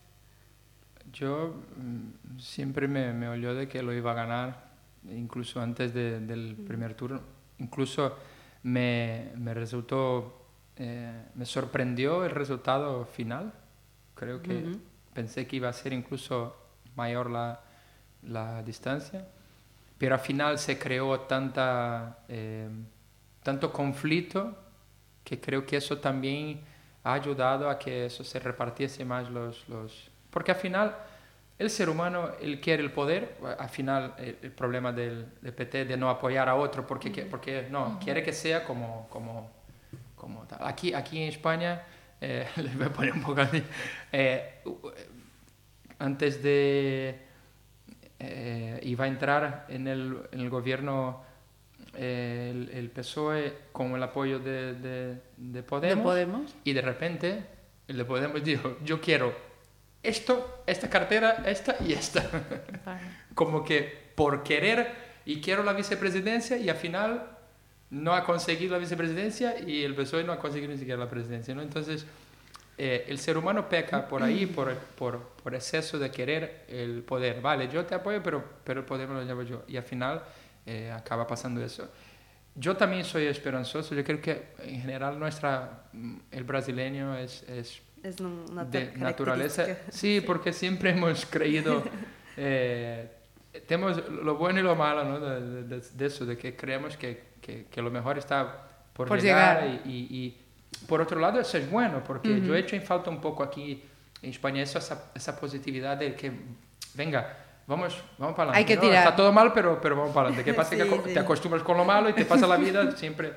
Speaker 5: Yo mm, siempre me, me olió de que lo iba a ganar, incluso antes de, del primer turno. Incluso me, me resultó, eh, me sorprendió el resultado final. Creo que uh -huh. pensé que iba a ser incluso mayor la, la distancia, pero al final se creó tanta, eh, tanto conflicto que creo que eso también ha ayudado a que eso se repartiese más los... los porque al final el ser humano, él quiere el poder, al final el, problema del, PT de no apoyar a otro, porque, porque no, quiere que sea como, como, como tal. Aquí, aquí en España, eh, les voy a poner un poco así, eh, antes de... Eh, iba a entrar en el, en el gobierno el, el, PSOE con el apoyo de, de, de, Podemos,
Speaker 3: de, Podemos,
Speaker 5: y de repente el de Podemos dijo, yo quiero esto, esta cartera, esta y esta. Como que por querer y quiero la vicepresidencia y al final no ha conseguido la vicepresidencia y el PSOE no ha conseguido ni siquiera la presidencia. ¿no? Entonces, eh, el ser humano peca por ahí, por, por, por, exceso de querer el poder. Vale, yo te apoyo, pero, pero el poder me lo llevo yo. Y al final eh, acaba pasando eso. Yo también soy esperanzoso, yo creo que en general nuestra, mm, el brasileño es, es,
Speaker 4: es una
Speaker 5: de naturaleza. Sí, porque siempre hemos creído, eh, tenemos lo bueno y lo malo ¿no? de, de, de, eso, de que creemos que, que, que lo mejor está por,
Speaker 3: por
Speaker 5: llegar,
Speaker 3: llegar.
Speaker 5: Y, y, y, por otro lado eso es bueno, porque uh -huh. yo he hecho en falta un poco aquí en España eso, esa, esa positividad de que, venga, vamos, vamos para adelante.
Speaker 3: Hay que
Speaker 5: ¿no?
Speaker 3: tirar.
Speaker 5: Está todo mal, pero, pero vamos para adelante. ¿Qué pasa?
Speaker 4: Sí,
Speaker 5: que
Speaker 4: sí.
Speaker 5: te acostumbras con lo malo y te pasa la vida siempre.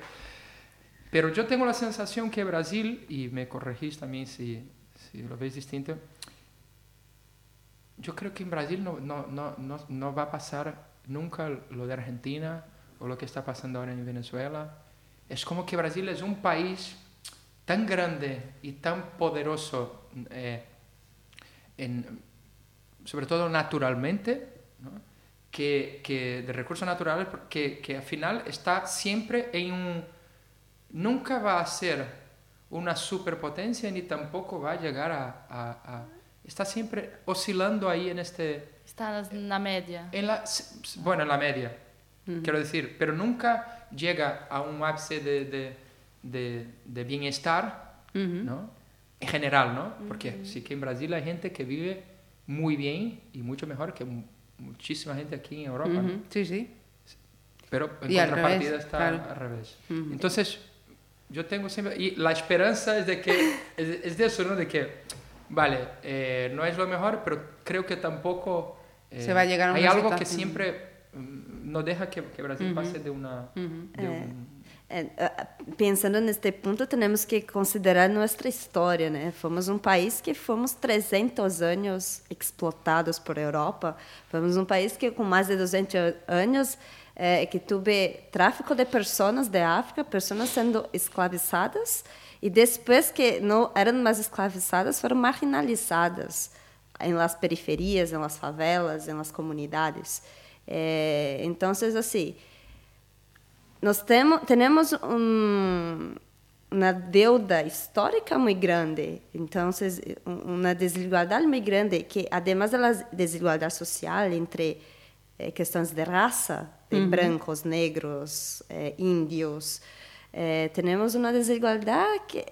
Speaker 5: Pero yo tengo la sensación que Brasil, y me corregís también si, si lo veis distinto, yo creo que en Brasil no, no, no, no, no va a pasar nunca lo de Argentina o lo que está pasando ahora en Venezuela. Es como que Brasil es un país tan grande y tan poderoso, eh, en, sobre todo naturalmente, ¿no? que, que, de recursos naturales, que, que al final está siempre en un... Nunca va a ser una superpotencia ni tampoco va a llegar a... a, a está siempre oscilando ahí en este...
Speaker 6: Está en la media.
Speaker 5: En la, bueno, en la media, uh -huh. quiero decir, pero nunca llega a un ápice de, de, de, de bienestar, uh -huh. ¿no? En general, ¿no? Porque uh -huh. sí que en Brasil hay gente que vive muy bien y mucho mejor que muchísima gente aquí en Europa. ¿no?
Speaker 3: Sí, sí.
Speaker 5: Pero en
Speaker 3: y
Speaker 5: contrapartida
Speaker 3: revés,
Speaker 5: está
Speaker 3: claro.
Speaker 5: al revés. Entonces, yo tengo siempre... Y la esperanza es de que... es, es de eso, ¿no? De que, vale, eh, no es lo mejor, pero creo que tampoco... Eh,
Speaker 3: Se va a llegar a un
Speaker 5: Hay algo que siempre no deja que, que Brasil pase de una... De un,
Speaker 4: É, pensando neste ponto, temos que considerar nossa história, né? Fomos um país que fomos 300 anos explotados por Europa. Fomos um país que com mais de 200 anos é, que teve tráfico de pessoas de África, pessoas sendo escravizadas e depois que não eram mais escravizadas, foram marginalizadas em las periferias, em las favelas, em las comunidades. É, então, assim, nós temos, temos um, uma deuda histórica muito grande, então uma desigualdade muito grande que, además da desigualdade social entre eh, questões de raça, de uhum. brancos, negros, eh, índios, eh, temos uma desigualdade que,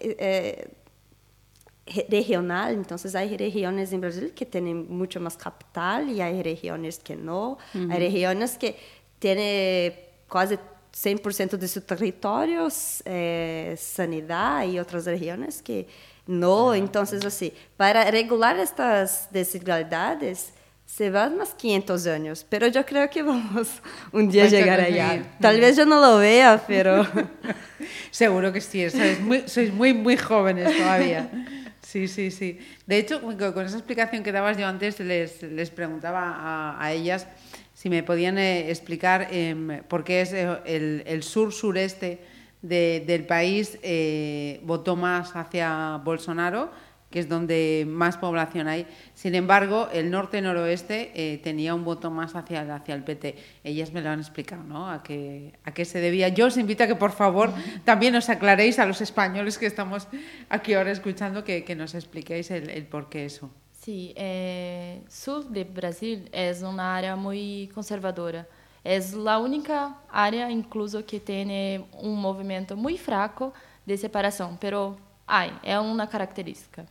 Speaker 4: regional, entonces hay regiones en Brasil que tienen mucho más capital y hay regiones que no, uh -huh. hay regiones que tienen casi 100% de sus territorios eh, sanidad y otras regiones que no, ah, uh -huh. entonces así, para regular estas desigualdades se van más 500 años, pero yo creo que vamos un día a llegar allá. Tal vez yo no lo vea, pero...
Speaker 3: Seguro que sí, sois muy, sois muy, muy jóvenes todavía. Sí, sí, sí. De hecho, con esa explicación que dabas yo antes, les, les preguntaba a, ellas si me podían eh, explicar eh, por qué es el, el sur-sureste de, del país eh, votó más hacia Bolsonaro, que es donde más población hay. Sin embargo, el norte-noroeste eh, tenía un voto más hacia, hacia el PT. Ellas me lo han explicado, ¿no? A qué, a qué se debía. Yo os invito a que, por favor, también os aclaréis a los españoles que estamos aquí ahora escuchando, que, que nos expliquéis el, el por qué eso.
Speaker 6: Sí, eh, sur de Brasil es una área muy conservadora. Es la única área incluso que tiene un movimiento muy fraco de separación, pero hay, es una característica.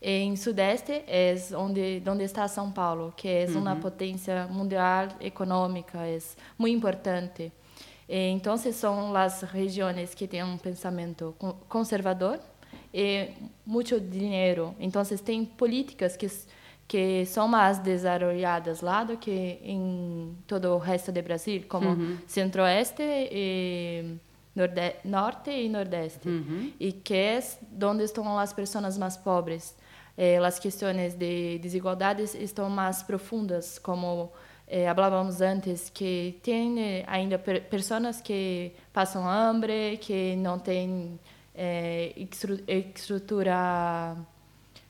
Speaker 6: Em Sudeste é onde onde está São Paulo, que é uhum. uma potência mundial econômica, é muito importante. Então, são as regiões que têm um pensamento conservador e muito dinheiro. Então, tem políticas que que são mais desarrolladas lá do que em todo o resto do Brasil, como uhum. Centro-Oeste e Norte e Nordeste, uhum. e que é onde estão as pessoas mais pobres. Eh, as questões de desigualdades estão mais profundas, como eh, falávamos antes, que tem eh, ainda per pessoas que passam hambre, que não têm eh, estrutura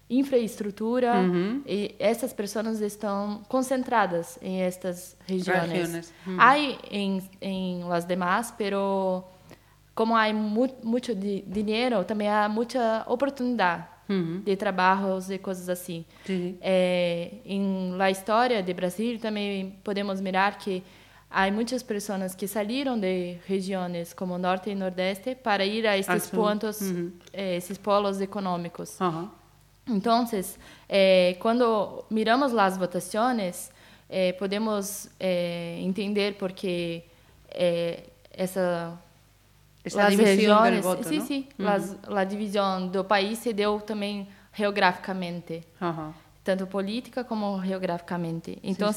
Speaker 6: infraestrutura uhum. e essas pessoas estão concentradas em estas regiões. Uhum. Há em, em las demás, pero como há mu muito di dinheiro, também há muita oportunidade uhum. de trabalhos e coisas assim. É, em la história do Brasil também podemos mirar que há muitas pessoas que saíram de regiões como Norte e Nordeste para ir a esses pontos, eh, esses polos econômicos. Então, eh, quando miramos as votações, eh, podemos entender porque essa
Speaker 3: essa divisão do voto,
Speaker 6: sim, uhum. a divisão do país se deu também geograficamente, uhum. tanto política como geograficamente. Então,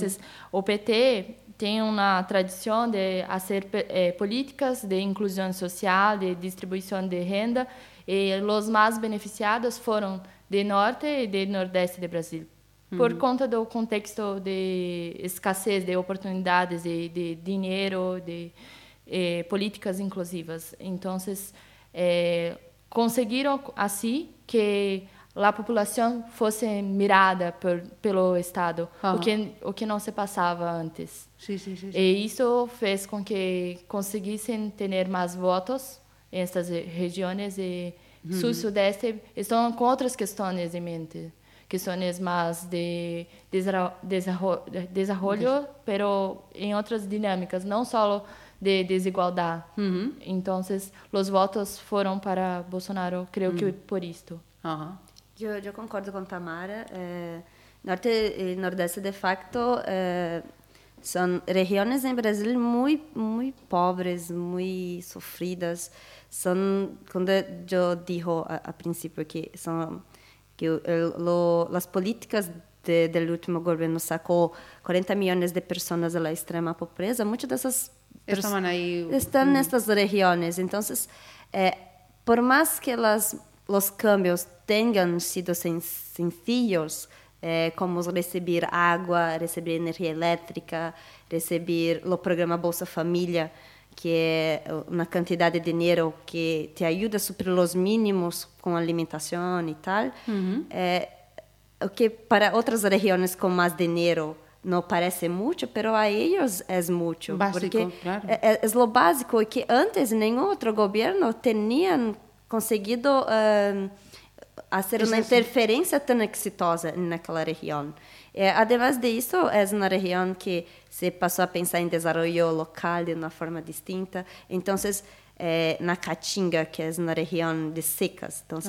Speaker 6: o PT tem uma tradição de fazer eh, políticas de inclusão social, de distribuição de renda, e os mais beneficiados foram de norte e de nordeste do Brasil. Por uhum. conta do contexto de escassez de oportunidades, de, de dinheiro, de eh, políticas inclusivas. Então, eh, conseguiram assim que a população fosse mirada por, pelo Estado, uhum. o, que, o que não se passava antes.
Speaker 3: Sim, sim, sim,
Speaker 6: e isso fez com que conseguissem ter mais votos nessas regiões e Uhum. Sul Sudeste estão com outras questões em mente, questões mais de desenvolvimento, pero em outras dinâmicas, não só de desigualdade. Uhum. Então, os votos foram para Bolsonaro, creio uhum. que por isto.
Speaker 4: Uhum. Eu, eu concordo com Tamara. Eh, norte e Nordeste, de facto, eh, são regiões em Brasil muito, muito pobres, muito sofridas son cuando yo dijo a, a principio que son que lo, las políticas de, del último gobierno sacó 40 millones de personas de la extrema pobreza, muchas de esas
Speaker 3: Estaban ahí.
Speaker 4: están en estas regiones. Entonces, eh, por más que las, los cambios tengan sido sen, sencillos, eh, como recibir agua, recibir energía eléctrica, recibir o programa Bolsa Família, que é uma quantidade de dinheiro que te ajuda a suprir os mínimos com alimentação e tal, uhum. é, o que para outras regiões com mais dinheiro não parece muito, mas a eles é muito.
Speaker 3: Básico,
Speaker 4: porque
Speaker 3: claro.
Speaker 4: é, é, é o básico que antes nenhum outro governo tinha conseguido uh, fazer uma interferência tão exitosa naquela região. É, además disso, é uma região que se passou a pensar em desenvolvimento local de uma forma distinta. Então, eh, na Caatinga, que é uma região de secas, então,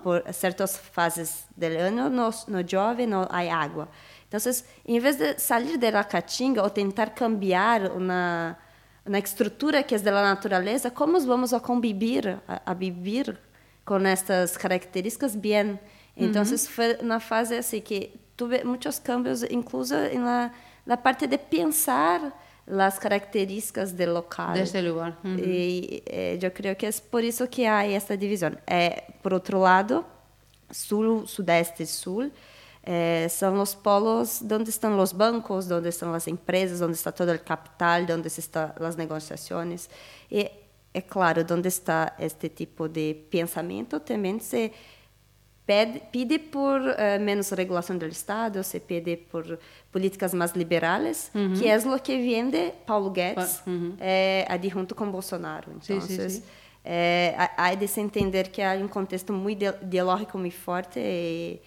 Speaker 4: por certas fases do ano, no, no chove, não há água. Então, em vez de sair da Caatinga ou tentar cambiar uma uma estrutura que é da natureza, como vamos a conviver, a, a viver com estas características bem? Então, uhum. foi uma fase assim que tuve muitos cambios, incluso na la parte de pensar las características del local.
Speaker 3: De este lugar.
Speaker 4: Y eh, yo creo que es por eso que hay esta división. Eh, por otro lado, sur, sudeste y sur, eh, son los polos donde están los bancos, donde están las empresas, donde está todo el capital, donde están las negociaciones. Y, é claro, donde está este tipo de pensamento, também se pede, pede por uh, menos regulação do Estado, se pede por políticas mais liberais, uhum. que é o que vende Paulo Guedes uhum. é, adjunto com Bolsonaro. Então, sim, sim, sim. É, há de se entender que há um contexto muito ideológico muito forte e,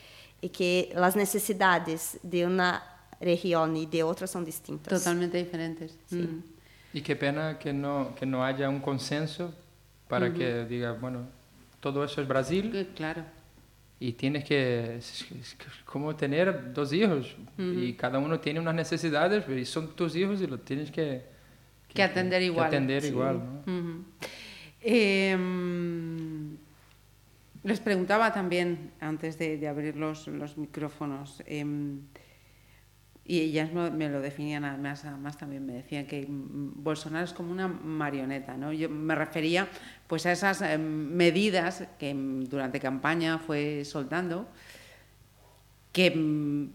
Speaker 4: e que as necessidades de uma região e de outra são distintas.
Speaker 3: Totalmente diferentes. Sim.
Speaker 5: Uhum. E que pena que não que não haja um consenso para que diga, bueno, todo isso é Brasil.
Speaker 3: Claro
Speaker 5: y tienes que como tener dos hijos y cada uno tiene unas necesidades y son tus hijos y los tienes que
Speaker 3: que, atender igual
Speaker 5: que atender igual
Speaker 3: ¿no? eh, les preguntaba también antes de, abrir los, los micrófonos eh, y ellas me lo definían además, además también me decían que Bolsonaro es como una marioneta no yo me refería pues a esas eh, medidas que durante campaña fue soltando que mm,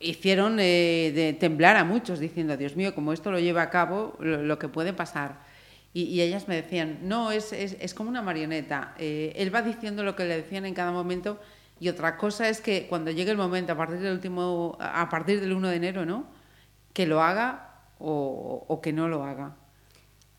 Speaker 3: hicieron eh, de temblar a muchos diciendo Dios mío como esto lo lleva a cabo lo que puede pasar y, y, ellas me decían no es, es, es como una marioneta eh, él va diciendo lo que le decían en cada momento y otra cosa es que cuando llegue el momento, a partir del último, a partir del 1 de enero, ¿no? Que lo haga o, o que no lo haga.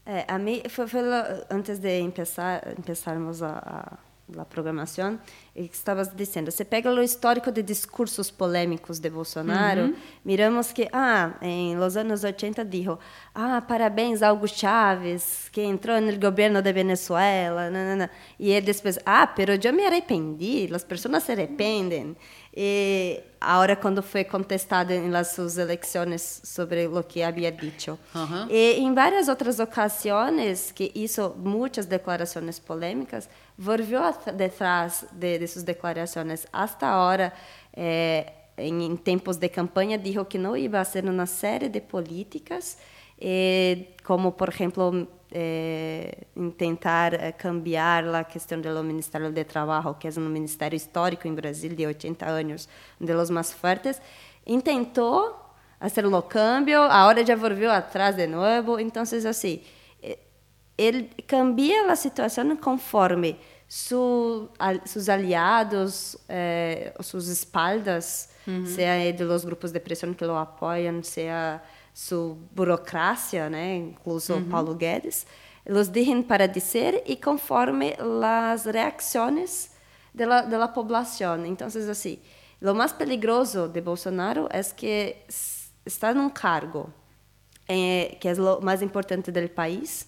Speaker 4: Eh, a mí, fue, fue lo, antes de empezar, empezarmos a, a la programação, e estavas dizendo, você pega o histórico de discursos polêmicos de Bolsonaro, uhum. miramos que, ah, em los anos 80 dijo, ah, parabéns a Hugo Chávez, que entrou no governo de Venezuela, nanana. e ele depois, ah, pero eu me arrependi, as pessoas se arrependem. E agora quando foi contestado em las suas eleições sobre o que havia dito. E em várias outras ocasiões que hizo muitas declarações polêmicas, volvió detrás de, de suas declarações. Hasta agora, eh, tempos de campanha, disse que não ia fazer uma série de políticas, eh, como, por exemplo, eh, tentar eh, cambiar a questão do Ministério de Trabalho, que é um ministério histórico em Brasil de 80 anos, um dos mais fortes, intentou fazer o câmbio, agora já voltou atrás de novo, então assim, ele cambia a situação conforme su, al, sus aliados, eh, sus espaldas, uhum. seja de los grupos de pressão que o apoiam, seja sua burocracia, né, incluso uhum. Paulo Guedes, los dejen para dizer e conforme as reações da da população. Então, assim, o mais peligroso de Bolsonaro é que está num cargo eh, que é o mais importante do país,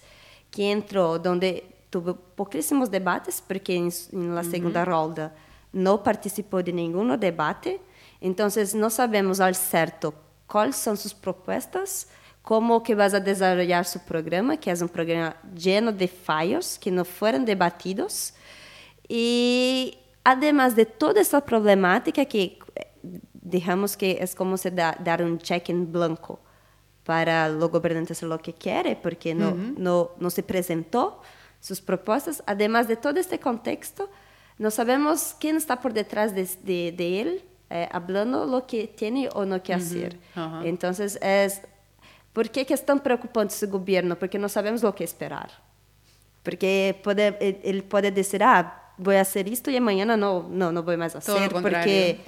Speaker 4: que entrou onde tuvo pouquíssimos debates, porque na uhum. segunda ronda não participou de nenhum debate. Então, não sabemos ao certo quais são suas propostas, como que vas a desenvolver seu programa, que é um programa lleno de falhos que não foram debatidos. E, además de toda essa problemática que, digamos que é como se dá, dar um cheque em branco para o governante fazer o que quer, porque não, uhum. não, não se apresentou sus propuestas. Además de todo este contexto, no sabemos quién está por detrás de, de, de él, eh, hablando lo que tiene o no que hacer. Uh -huh. Uh -huh. Entonces, es, ¿por qué que es tan preocupante ese gobierno? Porque no sabemos lo que esperar. Porque puede, él puede decir, ah, voy a hacer esto y mañana no, no, no voy más a hacer porque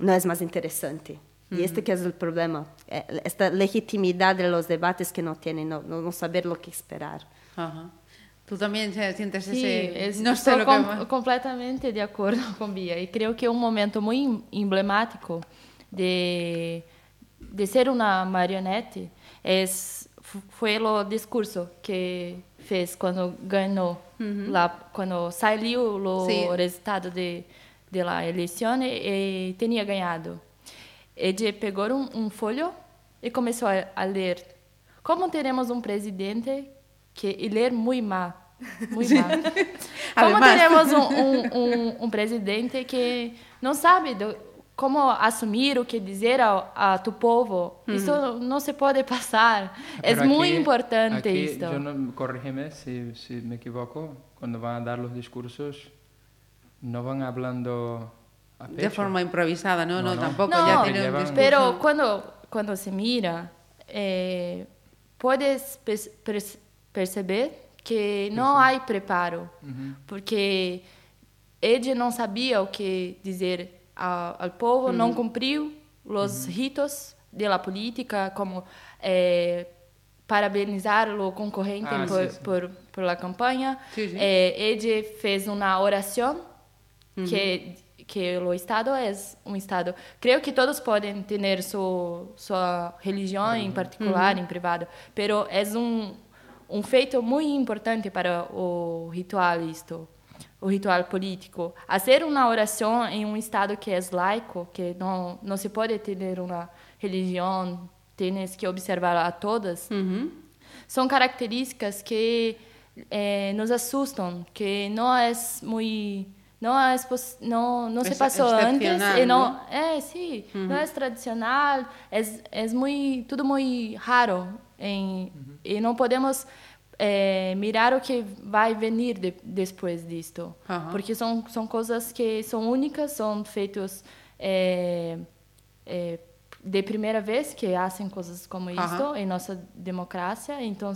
Speaker 4: no es más interesante. Uh -huh. Y este que es el problema, eh, esta legitimidad de los debates que no tienen, no, no saber lo que esperar.
Speaker 3: Tú también sientes
Speaker 6: sí,
Speaker 3: ese...
Speaker 6: no sé com que... completamente de acordo com Bia. E creio que um momento muito emblemático de, de ser uma marionete é, foi o discurso que fez quando ganhou, uhum. lá, quando saiu o sí. resultado de, de la eleição e, tinha ganhado. Ele pegou um, folho e começou a, a ler. Como teremos um presidente que e ler muito mal. Muito mal. Como teremos um, um, um, um, presidente que não sabe do, como assumir o que dizer ao, a tu povo, uhum. isso não se pode passar. É muito importante
Speaker 5: aqui. Eu não, corrígeme se, se me equivoco, quando vão dar os discursos, não vão falando
Speaker 3: de forma improvisada, não, não, não, tampoco
Speaker 6: não, un. Pero quando quando se mira, eh, puedes perceber que não há preparo, uhum. porque ele não sabia o que dizer ao, ao povo, uhum. não cumpriu os uhum. ritos da política, como eh, parabenizar o concorrente ah, por, sim, sim. por por la campanha.
Speaker 3: Sim,
Speaker 6: eh, ele fez uma oração que que o Estado é um Estado. Creio que todos podem ter sua, sua religião em particular, uhum. em privado, mas é um um feito muito importante para o ritual isto o ritual político. Fazer uma oração em um estado que é laico, que não não se pode ter uma religião, tens que observar a todas,
Speaker 3: Uhum.
Speaker 6: são características que eh, nos assustam, que não é muito não é não não se passou antes e não
Speaker 3: ¿no?
Speaker 6: é sim não é tradicional é é muito tudo muito raro em, e não podemos eh, mirar o que vai vir de, depois disto porque são são coisas que são únicas são feitos eh, eh, de primeira vez que fazem coisas como isto em nossa democracia então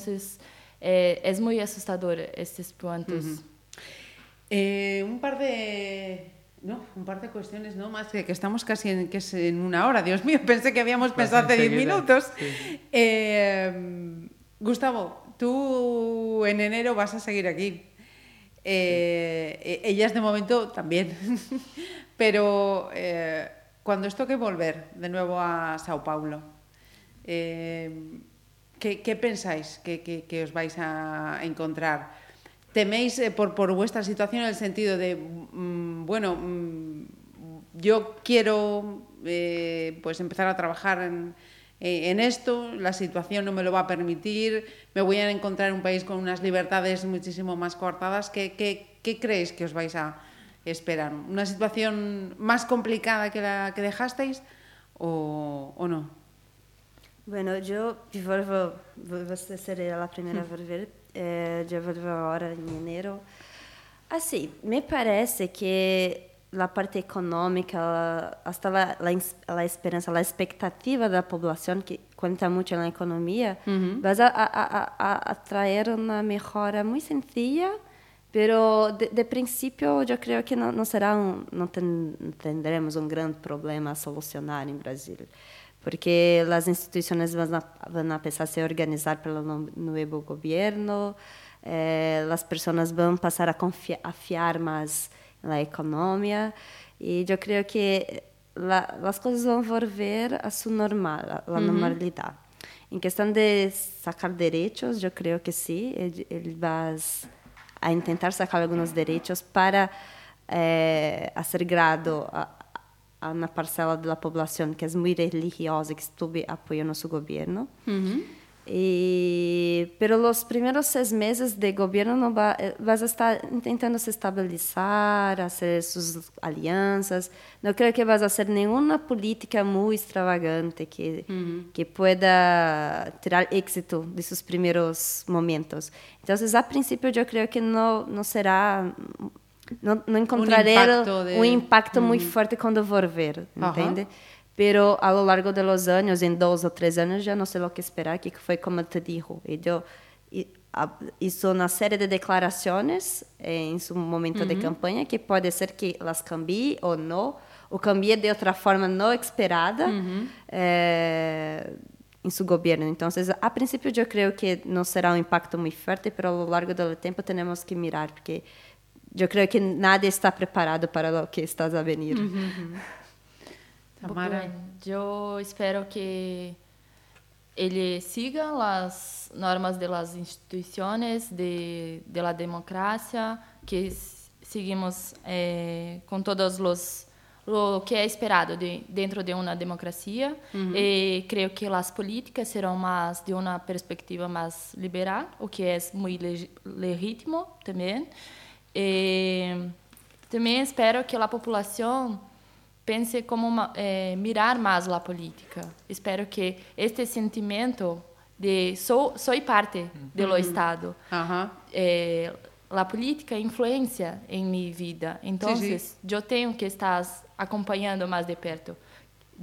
Speaker 6: é, é muito assustador estes pontos
Speaker 3: Eh, un par de... No, un par de cuestiones, ¿no? Más que, que estamos casi en, que es en una hora. Dios mío, pensé que habíamos
Speaker 5: Pues
Speaker 3: pensado hace 10
Speaker 5: enseguida,
Speaker 3: minutos.
Speaker 5: sí.
Speaker 3: Eh, Gustavo, tú en enero vas a seguir aquí. Eh, ellas de momento también. Pero eh, cuando os toque volver de nuevo a Sao Paulo, ¿qué, qué pensáis que, que- que os vais a encontrar? ¿Teméis eh, por, por vuestra situación en el sentido de, mm, bueno, mm, yo quiero eh, pues empezar a trabajar en, eh, en esto, la situación no me lo va a permitir, me voy a encontrar en un país con unas libertades muchísimo más coartadas? ¿Qué, qué, qué creéis que os vais a esperar? ¿Una situación más complicada que la que dejasteis o, o no?
Speaker 4: Bueno, yo vuelvo, você sería la primera a volver, eh, yo vuelvo ahora en enero. Así, me parece que la parte económica, la- hasta la, la, ins- la esperanza, la expectativa de la población que cuenta mucho en la economía, vas a, a, a- a- a traer una mejora muy sencilla, pero de, de principio yo creo que no, no será un, no ten- tendremos un gran problema a solucionar en Brasil porque las instituciones van a, van a se organizar pelo no- nuevo gobierno, eh, las personas van a pasar a confiar, a fiar más en la economía y yo creo que la- las cosas van a volver a su normal, a la normalidad. En cuestión de sacar derechos, yo creo que sí, él, él va a intentar sacar algunos derechos para eh, grado a, a uma parcela da população que é muito religiosa que estuve apoiando seu governo. E, pero los primeiros seis meses de governo não va, eh, estar tentando se estabilizar, hacer sus alianças. Não creio que vas a hacer nenhuma política muito extravagante que que pueda tirar éxito de seus primeiros momentos. Então, a princípio, eu creio que não não será não, não encontrarei
Speaker 3: impacto de-
Speaker 4: um impacto muito forte quando volver,
Speaker 3: Ajá.
Speaker 4: entende? Pero a lo largo de los años, en dos o tres años, ya no sé lo que esperar, que fue como te dijo. Ella hizo una serie de declaraciones eh, en su momento de campaña que puede ser que las cambie o no, o cambie de otra forma no esperada eh, en su gobierno. Entonces, a principio yo creo que no será un impacto muy fuerte, pero a lo largo del tiempo tenemos que mirar, porque yo creo que nadie está preparado para lo que está a venir.
Speaker 3: Tamara.
Speaker 6: Bueno, yo espero que ele siga as normas das instituições de, de la democracia, que seguimos eh, com todos os o que é esperado de, dentro de uma democracia. E creio que as políticas serão mais de uma perspectiva mais liberal, o que é muito legítimo também. Também espero que a população pense como uma, eh, mirar mais a política. Espero que este sentimento de sou sou parte do Estado,
Speaker 3: Ajá.
Speaker 6: eh, a política influencia em minha vida. Então, eu tenho que estar acompanhando mais de perto.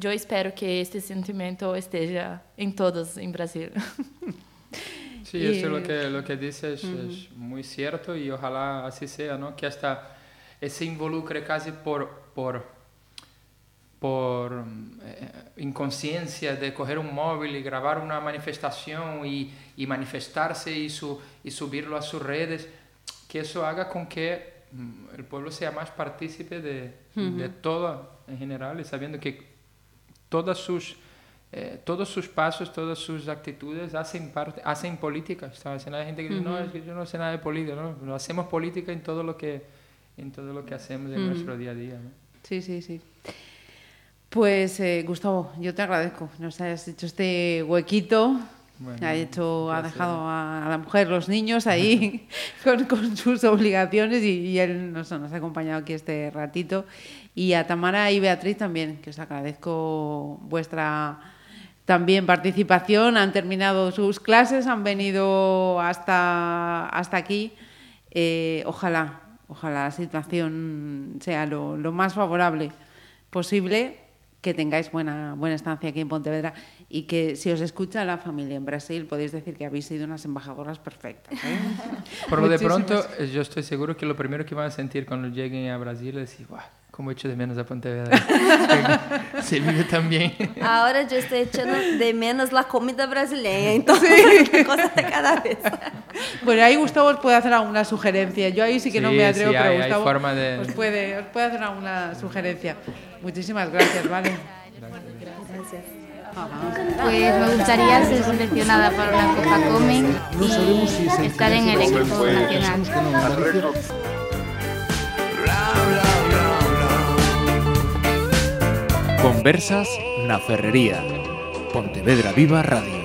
Speaker 6: Eu espero que este sentimento esteja em todos em Brasil.
Speaker 5: Sí, eso es lo que, lo que dices es muy cierto y ojalá así sea, ¿no? Que hasta se involucre casi por, por, por eh, inconsciencia de coger un móvil y grabar una manifestación y, y manifestarse y, su, y subirlo a sus redes, que eso haga con que mm, el pueblo sea más partícipe de, de todo en general y sabiendo que todas sus eh, todos sus pasos, todas sus actitudes hacen parte, hacen política. ¿sabes? Hay gente que dice, no, es que yo no sé nada de política, ¿no? No hacemos política en todo lo que en todo lo que hacemos en nuestro día a día. ¿no?
Speaker 3: Sí, sí, sí. Pues eh, Gustavo, yo te agradezco nos hayas hecho este huequito.
Speaker 5: Bueno,
Speaker 3: ha, hecho, ha dejado a, a la mujer, los niños ahí con, con sus obligaciones y, y él nos, nos ha acompañado aquí este ratito. Y a Tamara y Beatriz también, que os agradezco vuestra también participación. Han terminado sus clases, han venido hasta, hasta aquí. Eh, ojalá, ojalá la situación sea lo, lo más favorable posible, que tengáis buena, buena estancia aquí en Pontevedra y que si os escucha la familia en Brasil podéis decir que habéis sido unas embajadoras perfectas. ¿eh?
Speaker 5: Por lo de pronto, eh, yo estoy seguro que lo primero que van a sentir cuando lleguen a Brasil es decir, "Guau, cómo echo de menos a Pontevedra. Se vive tan bien.
Speaker 4: Ahora yo estoy echando de menos la comida brasileña, entonces una cosa de cada vez.
Speaker 3: Bueno, ahí Gustavo os puede hacer alguna sugerencia. Yo ahí sí que no
Speaker 5: Sí,
Speaker 3: me atrevo,
Speaker 5: sí,
Speaker 3: pero
Speaker 5: hay-
Speaker 3: Gustavo
Speaker 5: forma de-
Speaker 3: os, puede, os puede hacer alguna sugerencia. Muchísimas gracias, ¿vale?
Speaker 1: Pues me gustaría ser seleccionada para una Copa Comen y estar en el equipo nacional.
Speaker 7: Conversas na Ferrería. Pontevedra Viva Radio.